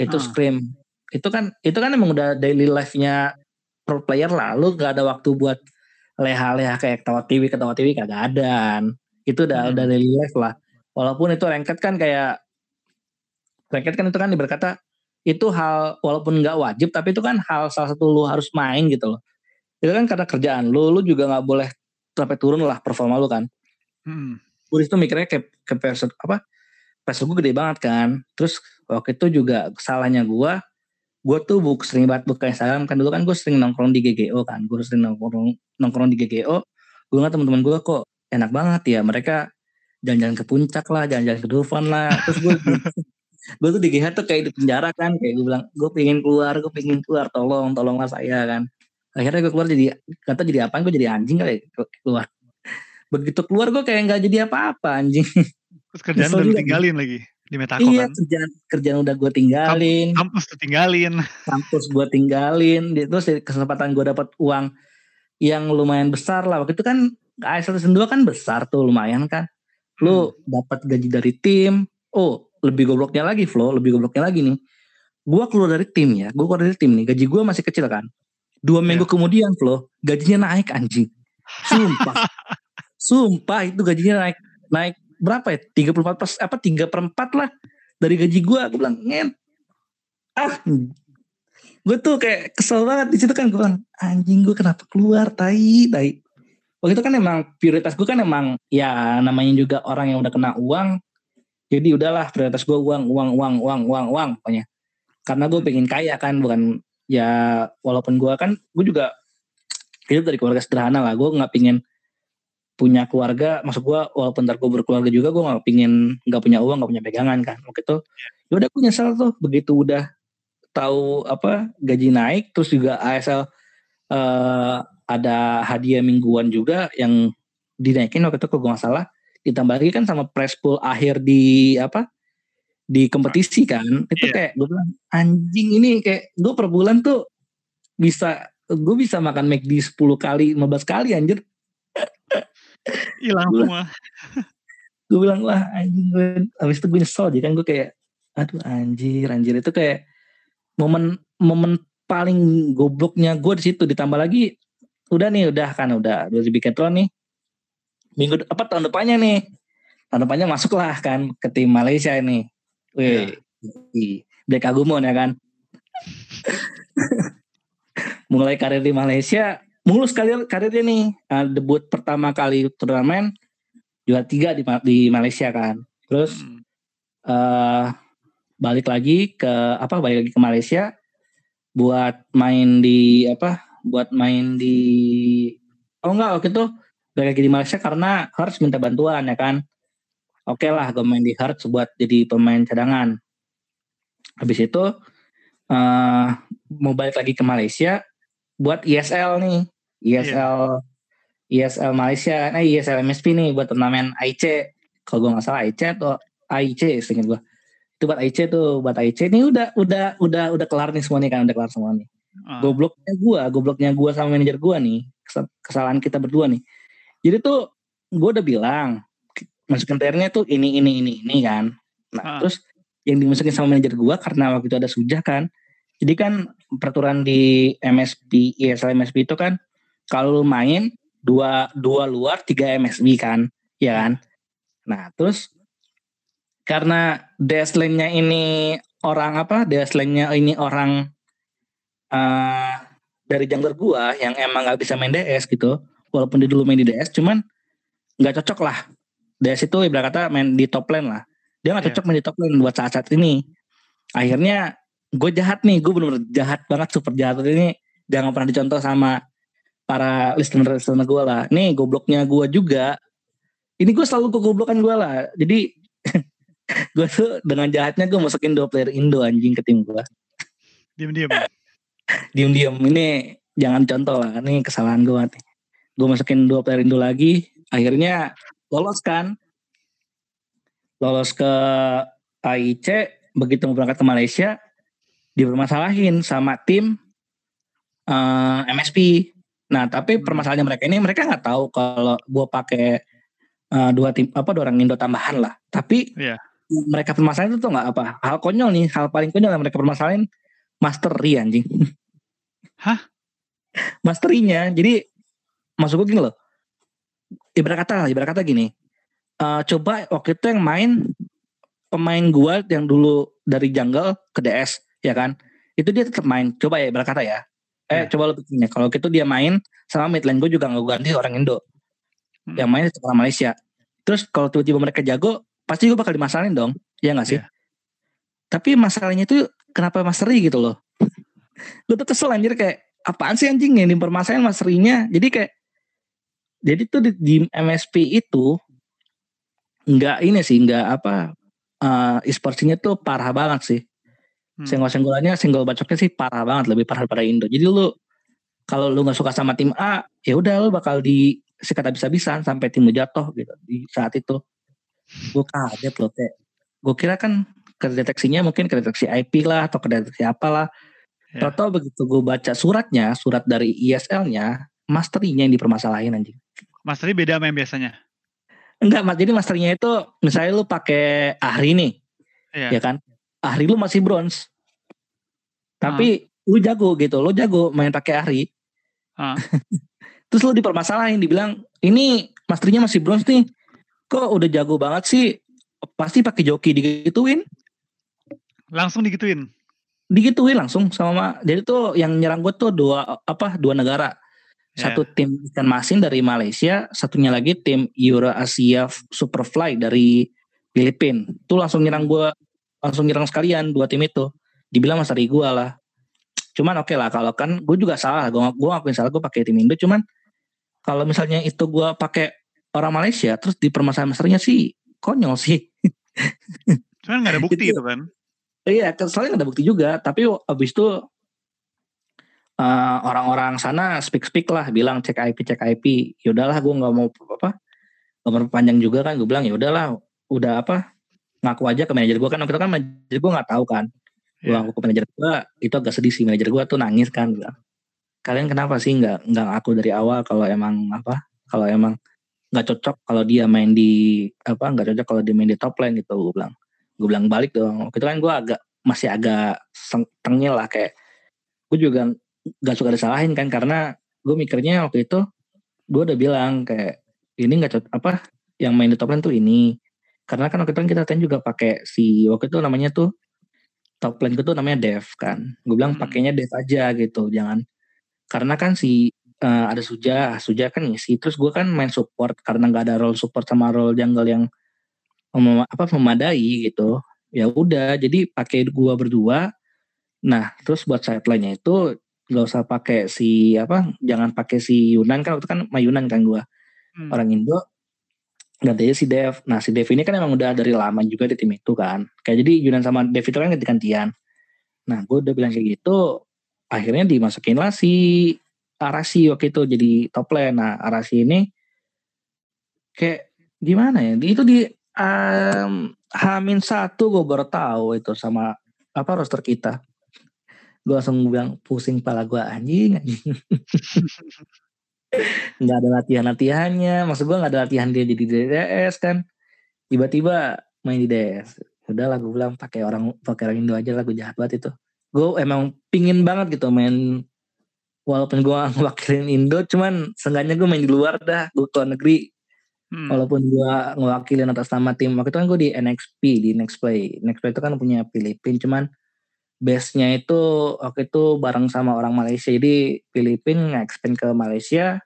Itu hmm. scrim. Itu kan itu kan emang udah daily life-nya pro player lah. Lu gak ada waktu buat leha-leha kayak ketawa TV ketawa TV kagak ada itu udah Hmm. udah daily life lah. Walaupun itu ranked kan kayak ranked kan itu kan berkata itu hal walaupun nggak wajib tapi itu kan hal salah satu lu harus main gitu loh. Itu kan karena kerjaan lu lu juga nggak boleh sampai turun lah performa lu kan. Hmm. gue itu mikirnya kayak ke person apa pressure gue gede banget kan. Terus waktu itu juga salahnya gue gue tuh buk sering banget buka Instagram kan. Dulu kan gue sering nongkrong di GGO kan. Gue sering nongkrong nongkrong di GGO gue ngeliat teman-teman gue kok enak banget ya. Mereka jalan-jalan ke puncak lah jalan-jalan ke Dufan lah. Terus gue gue tuh di GH tuh kayak di penjara kan kayak gue bilang gue pengen keluar gue pengen keluar tolong tolonglah saya kan. Akhirnya gue keluar jadi kata jadi apa gue jadi anjing kali ya, keluar. Begitu keluar gue kayak nggak jadi apa-apa anjing. Terus kerjaan udah juga, ditinggalin lagi di Metako iya kan. kerjaan kerjaan udah gue tinggalin. Kampus tuh tinggalin. kampus gue tinggalin terus kesempatan gue dapat uang yang lumayan besar lah. Waktu itu kan AS 102 kan besar tuh lumayan kan. Lu dapat gaji dari tim oh lebih gobloknya lagi Flo lebih gobloknya lagi nih. Gue keluar dari tim ya gue keluar dari tim nih. Gaji gue masih kecil kan. Dua minggu kemudian Flo gajinya naik anjing. Sumpah. Sumpah itu gajinya naik naik berapa ya? 34 pas apa tiga per empat lah dari gaji gue gue bilang ngen. Ah gue tuh kayak kesel banget di situ kan. Gue bilang anjing gue kenapa keluar tai tai. Waktu itu kan emang prioritas gue kan emang ya namanya juga orang yang udah kena uang jadi udahlah prioritas gue uang uang uang uang uang uang pokoknya. Karena gue pengen kaya kan bukan ya walaupun gue kan gue juga hidup dari keluarga sederhana lah. Gue nggak pingin punya keluarga maksud gue walaupun ntar gue berkeluarga juga gue nggak pingin nggak punya uang nggak punya pegangan kan. Waktu itu ya udah gue nyesel tuh begitu udah tahu apa gaji naik terus juga ASL eh, ada hadiah mingguan juga yang dinaikin waktu itu kalau gue nggak salah ditambah lagi kan sama press pool akhir di apa di kompetisi kan. Itu Iya. kayak gue bilang anjing ini kayak gue per bulan tuh bisa gue bisa makan McD 10 kali 15 kali anjir. Hilang semua. gue bilang wah anjing gue habis itu gue nyesel aja kan gue kayak aduh anjir anjir. Itu kayak momen momen paling gobloknya gue di situ. Ditambah lagi udah nih udah kan udah udah di Decathlon nih minggu apa tahun depannya nih. Tahun depannya masuk lah kan ke tim Malaysia ini. Wih, yeah. Black Agumon ya kan? Mulai karir di Malaysia mulus karir karirnya nih Ah, debut pertama kali turnamen juara tiga di, di Malaysia kan. Terus Hmm. eh balik lagi ke apa balik lagi ke Malaysia buat main di apa buat main di oh enggak waktu itu balik lagi di Malaysia karena harus minta bantuan ya kan? Oke lah gue main di Hearts buat jadi pemain cadangan. Habis itu eh mau balik lagi ke Malaysia buat ISL nih. ISL ISL Malaysia. Nah ISL MSP nih buat turnamen AIC kalau gue nggak salah AIC atau AIC seingat gue itu buat AIC tuh buat AIC ini udah udah udah udah kelar nih semua nih kan? Udah kelar semua nih. Ah. gobloknya gua gobloknya gua sama manajer gua nih. Kes- kesalahan kita berdua nih jadi tuh gua udah bilang masukin TR-nya tuh ini ini ini ini kan. Nah Ah. terus yang dimasukin sama manajer gua karena waktu itu ada sujah kan. Jadi kan peraturan di MSP ISL MSP itu kan kalau main dua dua luar tiga MSB kan ya kan. Nah terus karena deadline-nya ini orang apa deadline-nya ini orang eh dari jungler gua yang emang nggak bisa main DS gitu walaupun dia dulu main di DS cuman nggak cocok lah. DS itu ibarat kata main di top lane lah. Dia nggak Iya. cocok main di top lane buat saat-saat ini. Akhirnya gue jahat nih gue bener-bener jahat banget super jahat ini. Jangan pernah dicontoh sama para listener listener gue lah. Nih gobloknya gue juga. Ini gue selalu kegoblokan gue lah. Jadi gue tuh dengan jahatnya gue masukin dua player Indo anjing ke tim gue Diam-diam. diem-diem ini jangan contoh lah. Ini kesalahan gue nih gue masukin dua player Indo lagi. Akhirnya lolos kan? Lolos ke AIC begitu mau berangkat ke Malaysia dipermasalahin sama tim eh, MSP nah tapi Hmm. permasalahannya mereka ini mereka nggak tahu kalau gue pakai eh, dua tim apa dua orang Indo tambahan lah. Tapi Iya. mereka permasalahan itu tuh nggak apa. Hal konyol nih hal paling konyol yang mereka permasalahin mastery anjing. Hah? masterinya jadi maksud gue gini loh. Ibarat kata, ibarat kata gini. Uh, coba waktu itu yang main pemain gua yang dulu dari jungle ke DS, ya kan? Itu dia tetap main. Coba ya ibarat kata ya. Eh, yeah. coba lo pikirnya. Kalau gitu dia main sama mid lane gue juga nggak ganti orang Indo. Hmm. Yang main orang Malaysia. Terus kalau tiba-tiba mereka jago, pasti gue bakal dimasalahin dong. Ya nggak sih? Yeah. Tapi masalahnya itu kenapa Mas Ri gitu loh. gue tuh kesel anjir kayak apaan sih anjing ini permasalahan Mas Rinya. Jadi kayak jadi tuh di, di MSP itu nggak ini sih nggak apa uh, e-sportsnya tuh parah banget sih. Hmm. Senggol-senggolannya, senggol bacoknya sih parah banget, lebih parah daripada Indo. Jadi lu kalau lu nggak suka sama tim A, ya udah lu bakal di sikat habis-habisan sampai tim lu jatuh gitu di saat itu. Gue kaget loh kayak gue kira kan kedeteksinya mungkin kedeteksi IP lah atau kedeteksi apalah. Yeah. Toto begitu gue baca suratnya, surat dari ISL-nya, masterinya yang dipermasalahin anjing. Masteri beda sama yang biasanya? Enggak, mas. Jadi masterinya itu misalnya lu pakai Ahri nih, yeah. ya kan? Ahri lu masih bronze. Tapi uh. lu jago gitu, lu jago main pakai Ahri. Uh. Terus lu dipermasalahin, dibilang ini masternya masih bronze nih. Kok udah jago banget sih? Pasti pakai joki digituin. Langsung digituin. Digituin langsung sama jadi tuh yang nyerang gue tuh dua apa dua negara. Yeah. Satu tim ikan masin dari Malaysia, satunya lagi tim Euro Asia Superfly dari Filipina. Tuh langsung nyerang gue langsung nyerang sekalian dua tim itu. Dibilang mas dari gue lah. Cuman oke okay lah kalau kan gue juga salah. Gue gue ngakuin salah gue pakai tim Indo. Cuman kalau misalnya itu gue pakai orang Malaysia terus di permasalahan masternya sih konyol sih. Cuman nggak ada bukti itu kan? Iya soalnya nggak ada bukti juga. Tapi abis itu uh, orang-orang sana speak speak lah bilang cek IP cek IP yaudahlah gue nggak mau apa nggak mau panjang juga kan. Gue bilang ya udahlah udah apa ngaku aja ke manajer gue kan waktu itu kan manajer gue nggak tahu kan. Gue yeah. ngaku ke manajer gue itu agak sedih sih manajer gue tuh nangis kan bilang. Kalian kenapa sih nggak nggak ngaku dari awal kalau emang apa kalau emang nggak cocok kalau dia main di apa nggak cocok kalau dia main di top lane gitu gue bilang. Gue bilang balik dong. Waktu itu kan gue agak masih agak tengil lah kayak gue juga nggak suka disalahin kan karena gue mikirnya waktu itu gue udah bilang kayak ini nggak cocok apa yang main di top lane tuh ini. Karena kan waktu itu kan kita kan juga pakai si waktu itu namanya tuh top lane itu namanya dev kan. Gue bilang hmm. pakainya dev aja gitu jangan. Karena kan si uh, ada suja suja kan ngisi terus gue kan main support karena nggak ada role support sama role jungle yang mem apa memadai gitu. Ya udah jadi pakai gua berdua. Nah terus buat side lainnya itu nggak usah pakai si apa jangan pakai si Yunan kan waktu kan Mayunan kan gua hmm. orang Indo gantinya si Dev. Nah si Dev ini kan emang udah dari lama juga di tim itu kan. Kayak jadi Yunan sama Dev itu kan ganti-gantian. Nah gue udah bilang kayak gitu. Akhirnya dimasukin lah si Arasi waktu itu jadi top lane. Nah Arasi ini kayak gimana ya? Itu di um, Hamin satu gue baru tahu itu sama apa roster kita. Gue langsung bilang pusing pala gue anjing. Anjing. nggak ada latihan latihannya maksud gue nggak ada latihan dia jadi DDS kan. Tiba-tiba main di DS udah lah gue bilang pakai orang pakai orang Indo aja lah gue jahat banget itu. Gue emang pingin banget gitu main walaupun gue ngewakilin Indo cuman seenggaknya gue main di luar dah gue ke negeri. Hmm. walaupun gue ngewakilin atas nama tim waktu itu kan gue di NXP di Next Play. Next Play itu kan punya Filipin cuman base-nya itu waktu itu bareng sama orang Malaysia. Jadi Filipin nge-expand ke Malaysia.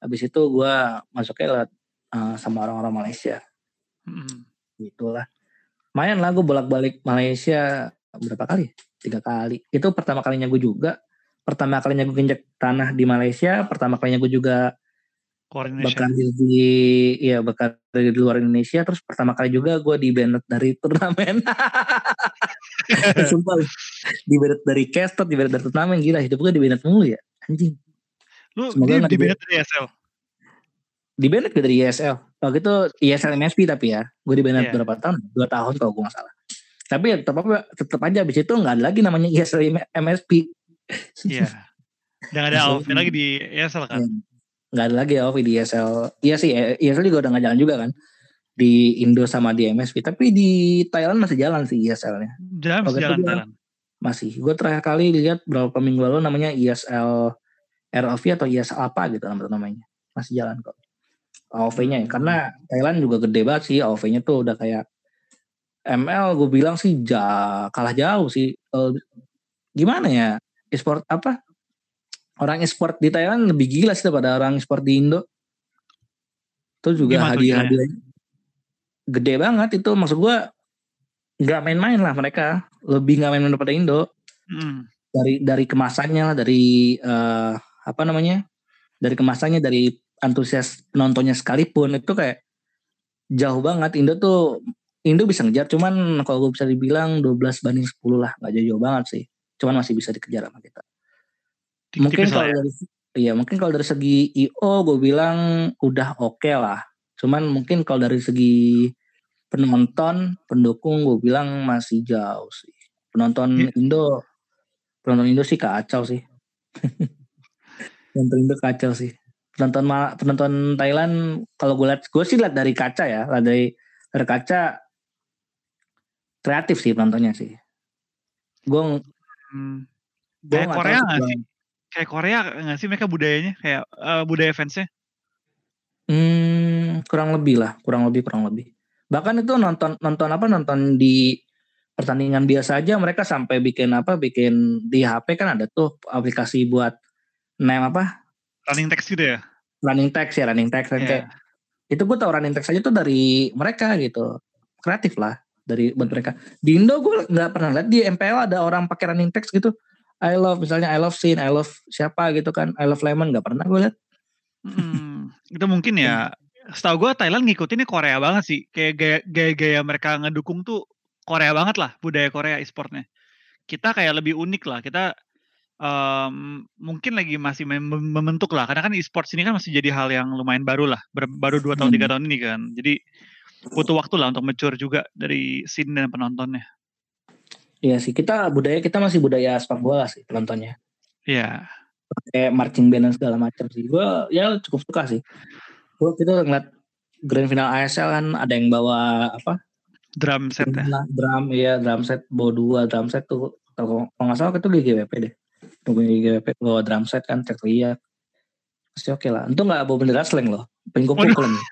Habis itu gue masuknya lewat uh, sama orang-orang Malaysia. Hmm. itulah main lah gue bolak-balik Malaysia berapa kali? Tiga kali. Itu pertama kalinya gue juga. Pertama kalinya gue injek tanah di Malaysia pertama kalinya gue juga bakal di ya bakal dari luar Indonesia. Terus pertama kali juga gue di banned dari turnamen. Sumpah di banned dari caster di banned dari turnamen. Gila hidup gue di banned mulu ya anjing. Lu Semoga di, di banned dari ESL di banned gue dari ESL waktu itu ESL MSP tapi ya. Gue di banned yeah. berapa tahun? Dua tahun kalau gue nggak salah. Tapi ya tetap apa tetap aja. Abis itu nggak ada lagi namanya ESL MSP iya. Yeah. Dan ada Alvin lagi di ESL kan? Iya nggak ada lagi ya Ovi di ESL. Iya sih, ESL juga udah nggak jalan juga kan di Indo sama di MSP. Tapi di Thailand masih jalan sih ESL-nya. Jalan masih jalan Thailand. Masih. Gue terakhir kali lihat berapa minggu lalu namanya ESL ROV atau ESL apa gitu namanya. masih jalan kok AOV-nya ya karena Thailand juga gede banget sih AOV-nya tuh udah kayak ML gue bilang sih ja, kalah jauh sih uh, gimana ya e-sport apa orang e-sport di Thailand lebih gila sih daripada orang e-sport di Indo. Itu juga hadiah-hadiah gede banget itu. Maksud gue nggak main-main lah mereka. Lebih nggak main-main daripada Indo. Hmm. dari dari kemasannya lah dari uh, apa namanya? Dari kemasannya dari antusias penontonnya sekalipun itu kayak jauh banget. Indo tuh Indo bisa ngejar cuman kalau gue bisa dibilang 12 banding 10 lah. Nggak jauh-jauh banget sih. Cuman masih bisa dikejar sama kita mungkin kalau ya? dari iya mungkin kalau dari segi IO gue bilang udah oke okay lah cuman mungkin kalau dari segi penonton pendukung gue bilang masih jauh sih penonton yeah. Indo penonton Indo sih kacau sih penonton Indo kacau sih penonton penonton Thailand kalau gue lihat gue sih lihat dari kaca ya lihat dari dari kaca kreatif sih penontonnya sih gue hmm. kayak Korea nggak sih kayak Korea nggak sih mereka budayanya? Kayak uh, budaya fansnya? Hmm kurang lebih lah kurang lebih kurang lebih. Bahkan itu nonton nonton apa nonton di pertandingan biasa aja mereka sampai bikin apa bikin di HP kan ada tuh aplikasi buat name apa? Running text gitu ya? Running text ya running text. Yeah. kayak itu gue tau running text aja tuh dari mereka gitu. Kreatif lah dari buat mereka. Di Indo gue nggak pernah lihat di MPL ada orang pakai running text gitu I love misalnya I love Sin I love siapa gitu kan I love Lemon nggak pernah gue lihat hmm, itu mungkin ya setahu gue Thailand ngikutinnya Korea banget sih. Kayak gaya-gaya mereka ngedukung tuh Korea banget lah budaya Korea e-sportnya. Kita kayak lebih unik lah. Kita um, mungkin lagi masih mem membentuk lah. Karena kan e-sports ini kan masih jadi hal yang lumayan baru lah. baru dua tahun tiga hmm. tahun ini kan. Jadi butuh waktu lah untuk mature juga dari scene dan penontonnya. Iya sih, kita budaya kita masih budaya sepak bola sih penontonnya. Iya. Kayak marching band dan segala macam sih. Gue ya cukup suka sih. Gue itu ngeliat grand final ASL kan ada yang bawa apa? Drum set ya? Drum iya drum set bawa dua drum set tuh. Kalau nggak salah itu GGWP deh. Tunggu GGWP bawa drum set kan cek lihat. Pasti oke okay lah. Itu nggak bawa bendera slang loh. Pengen gue pukul nih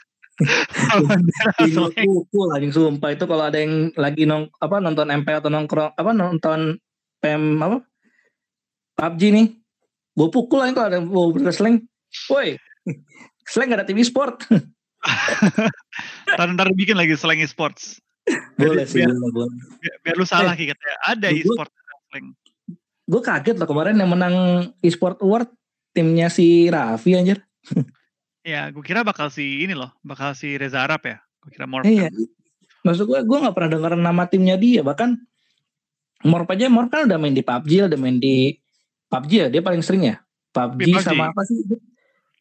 pukul anjing sumpah itu kalau ada yang lagi nong apa nonton MP atau nongkrong apa nonton PM apa PUBG nih gue pukul aja kalau ada yang bawa bendera slang woi Selain gak ada TV sport. ntar, ntar bikin lagi slang e-sports. Boleh sih, biar, boleh. Biar, biar lu salah eh, katanya. Ada e-sport slang. Gue kaget loh kemarin yang menang e-sport award timnya si Raffi anjir. Ya, gue kira bakal si ini loh, bakal si Reza Arab ya. Gue kira Morp. Iya. Kan. Maksud gue, gue gak pernah denger nama timnya dia. Bahkan Morp aja, Morp kan udah main di PUBG, udah main di PUBG ya, dia paling sering ya. PUBG, PUBG. sama apa sih?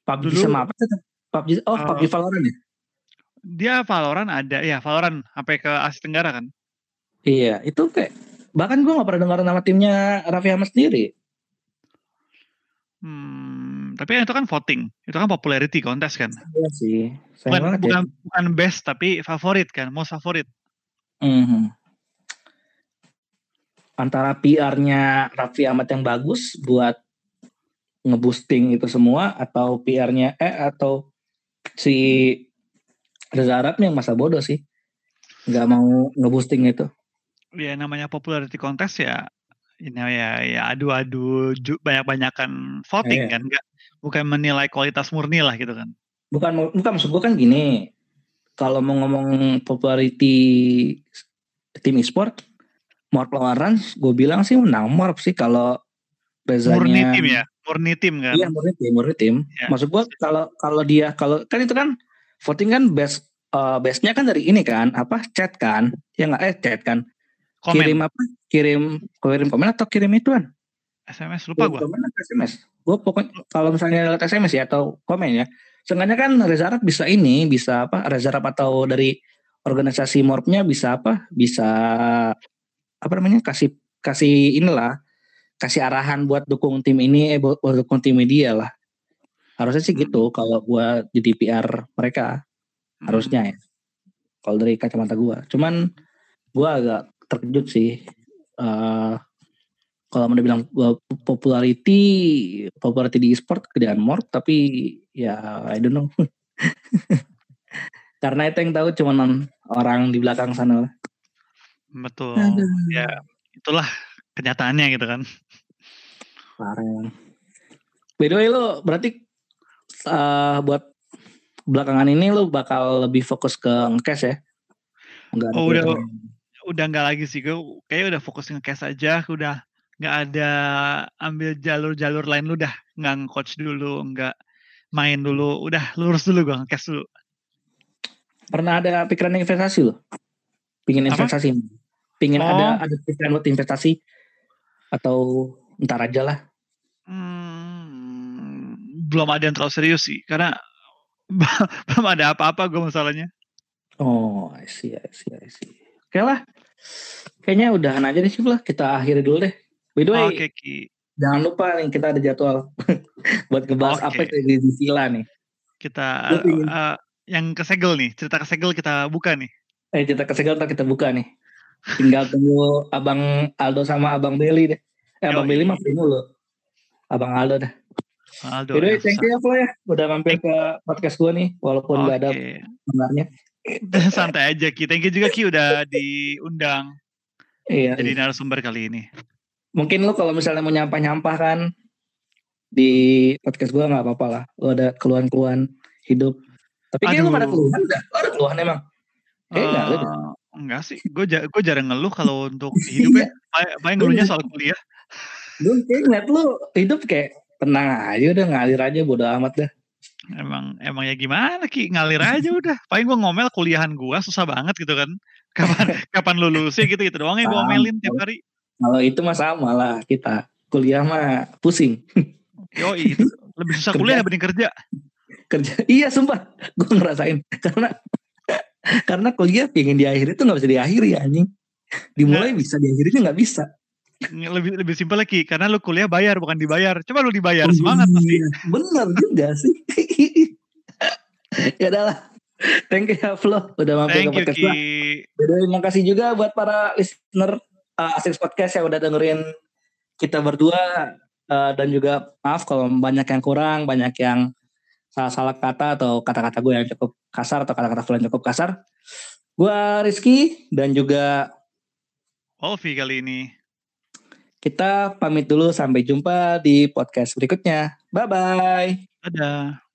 PUBG Dulu, sama apa sih? PUBG oh uh, PUBG Valorant ya? Dia Valorant ada ya Valorant sampai ke Asia Tenggara kan? Iya itu kayak bahkan gue gak pernah dengar nama timnya Raffi Ahmad sendiri. Hmm, tapi itu kan voting, itu kan popularity kontes kan? Iya sih. Bukan, bukan, ya. bukan best tapi favorit kan, most favorit. Mm -hmm. Antara PR-nya Raffi Ahmad yang bagus buat ngeboosting itu semua atau PR-nya eh atau si Reza Arab yang masa bodoh sih nggak mau ngeboosting itu ya namanya popularity contest ya ini ya ya adu-adu banyak-banyakan voting eh, kan nggak bukan menilai kualitas murni lah gitu kan? Bukan bukan maksud gue kan gini. Kalau mau ngomong popularity tim e-sport Morp lawan gue bilang sih menang Morp sih kalau Rezanya, murni tim ya? Murni tim kan? Iya murni tim murni tim. Ya. maksud gua kalau kalau dia kalau kan itu kan voting kan best uh, bestnya kan dari ini kan apa chat kan? Ya nggak eh chat kan? Komen. kirim apa? Kirim kirim komen atau kirim itu kan SMS lupa gue komen atau SMS gue pokoknya kalau misalnya lewat SMS ya atau komen ya Seenggaknya kan Reza Arab bisa ini bisa apa Reza Arab atau dari organisasi morpnya bisa apa bisa apa namanya kasih kasih inilah kasih arahan buat dukung tim ini eh buat, dukung tim media lah harusnya sih gitu hmm. kalau gua jadi PR mereka hmm. harusnya ya kalau dari kacamata gua cuman gua agak terkejut sih uh, kalau mau dibilang popularity popularity di e-sport kegedean Mort tapi ya I don't know. Karena itu yang tahu cuma orang di belakang sana lah. Betul. Aduh. ya itulah kenyataannya gitu kan. Parah. by the way lo berarti uh, buat belakangan ini lo bakal lebih fokus ke ngekes ya? Enggak oh, udah udah nggak lagi sih gue kayak udah fokus ngekes aja udah nggak ada ambil jalur-jalur lain lu dah nggak coach dulu nggak main dulu udah lurus dulu gue ngekes dulu. Pernah ada pikiran investasi lo pingin investasi? Apa? pingin oh. ada ada pikiran buat investasi? Atau ntar aja lah. Hmm, belum ada yang terlalu serius sih karena belum ada apa-apa gue masalahnya. Oh I see I see I see. Oke lah. Kayaknya udahan aja deh sih lah. Kita akhiri dulu deh By the way, okay, Ki. jangan lupa nih kita ada jadwal buat ngebahas okay. apa di Sila nih. Kita uh, yang kesegel nih, cerita kesegel kita buka nih. Eh cerita kesegel ntar kita buka nih. Tinggal tunggu Abang Aldo sama Abang Beli deh. Eh Abang Beli mah dulu. Abang Aldo dah. Aldo. The way, thank you ya Flo ya. Udah mampir ke podcast gue nih, walaupun okay. gak ada sebenarnya. Santai aja Ki. Thank you juga Ki udah diundang. Iya. Jadi iya. narasumber kali ini mungkin lo kalau misalnya mau nyampah-nyampah kan di podcast gue nggak apa-apa lah. Lo ada keluhan-keluhan hidup. Tapi kayak lo ada keluhan enggak? Lo ada keluhan emang? Kayak uh, enggak, uh, enggak sih. Gue gue jarang ngeluh kalau untuk hidup ya. Paling ngeluhnya soal kuliah. Gue kayak ngeliat lo hidup kayak tenang aja udah ngalir aja bodo amat dah. Emang emang ya gimana Ki ngalir aja udah. Paling gue ngomel kuliahan gue susah banget gitu kan. Kapan kapan lulusnya gitu gitu doang yang gue ngomelin tiap hari. Kalau itu mah sama lah kita. Kuliah mah pusing. Yo itu lebih susah kuliah dibanding kerja. Kerja. Iya sumpah. Gue ngerasain. Karena karena kuliah pengen diakhiri tuh gak bisa diakhiri anjing. Dimulai nah, bisa diakhiri nggak bisa. Lebih lebih simpel lagi karena lu kuliah bayar bukan dibayar. Coba lu dibayar oh, semangat pasti. Iya, bener juga sih. ya adalah. Thank you ya Flo udah mampir ke podcast Terima kasih juga buat para listener uh, Asik Podcast yang udah dengerin kita berdua uh, dan juga maaf kalau banyak yang kurang, banyak yang salah-salah kata atau kata-kata gue yang cukup kasar atau kata-kata yang cukup kasar. Gue Rizky dan juga Olvi kali ini. Kita pamit dulu sampai jumpa di podcast berikutnya. Bye-bye. Dadah.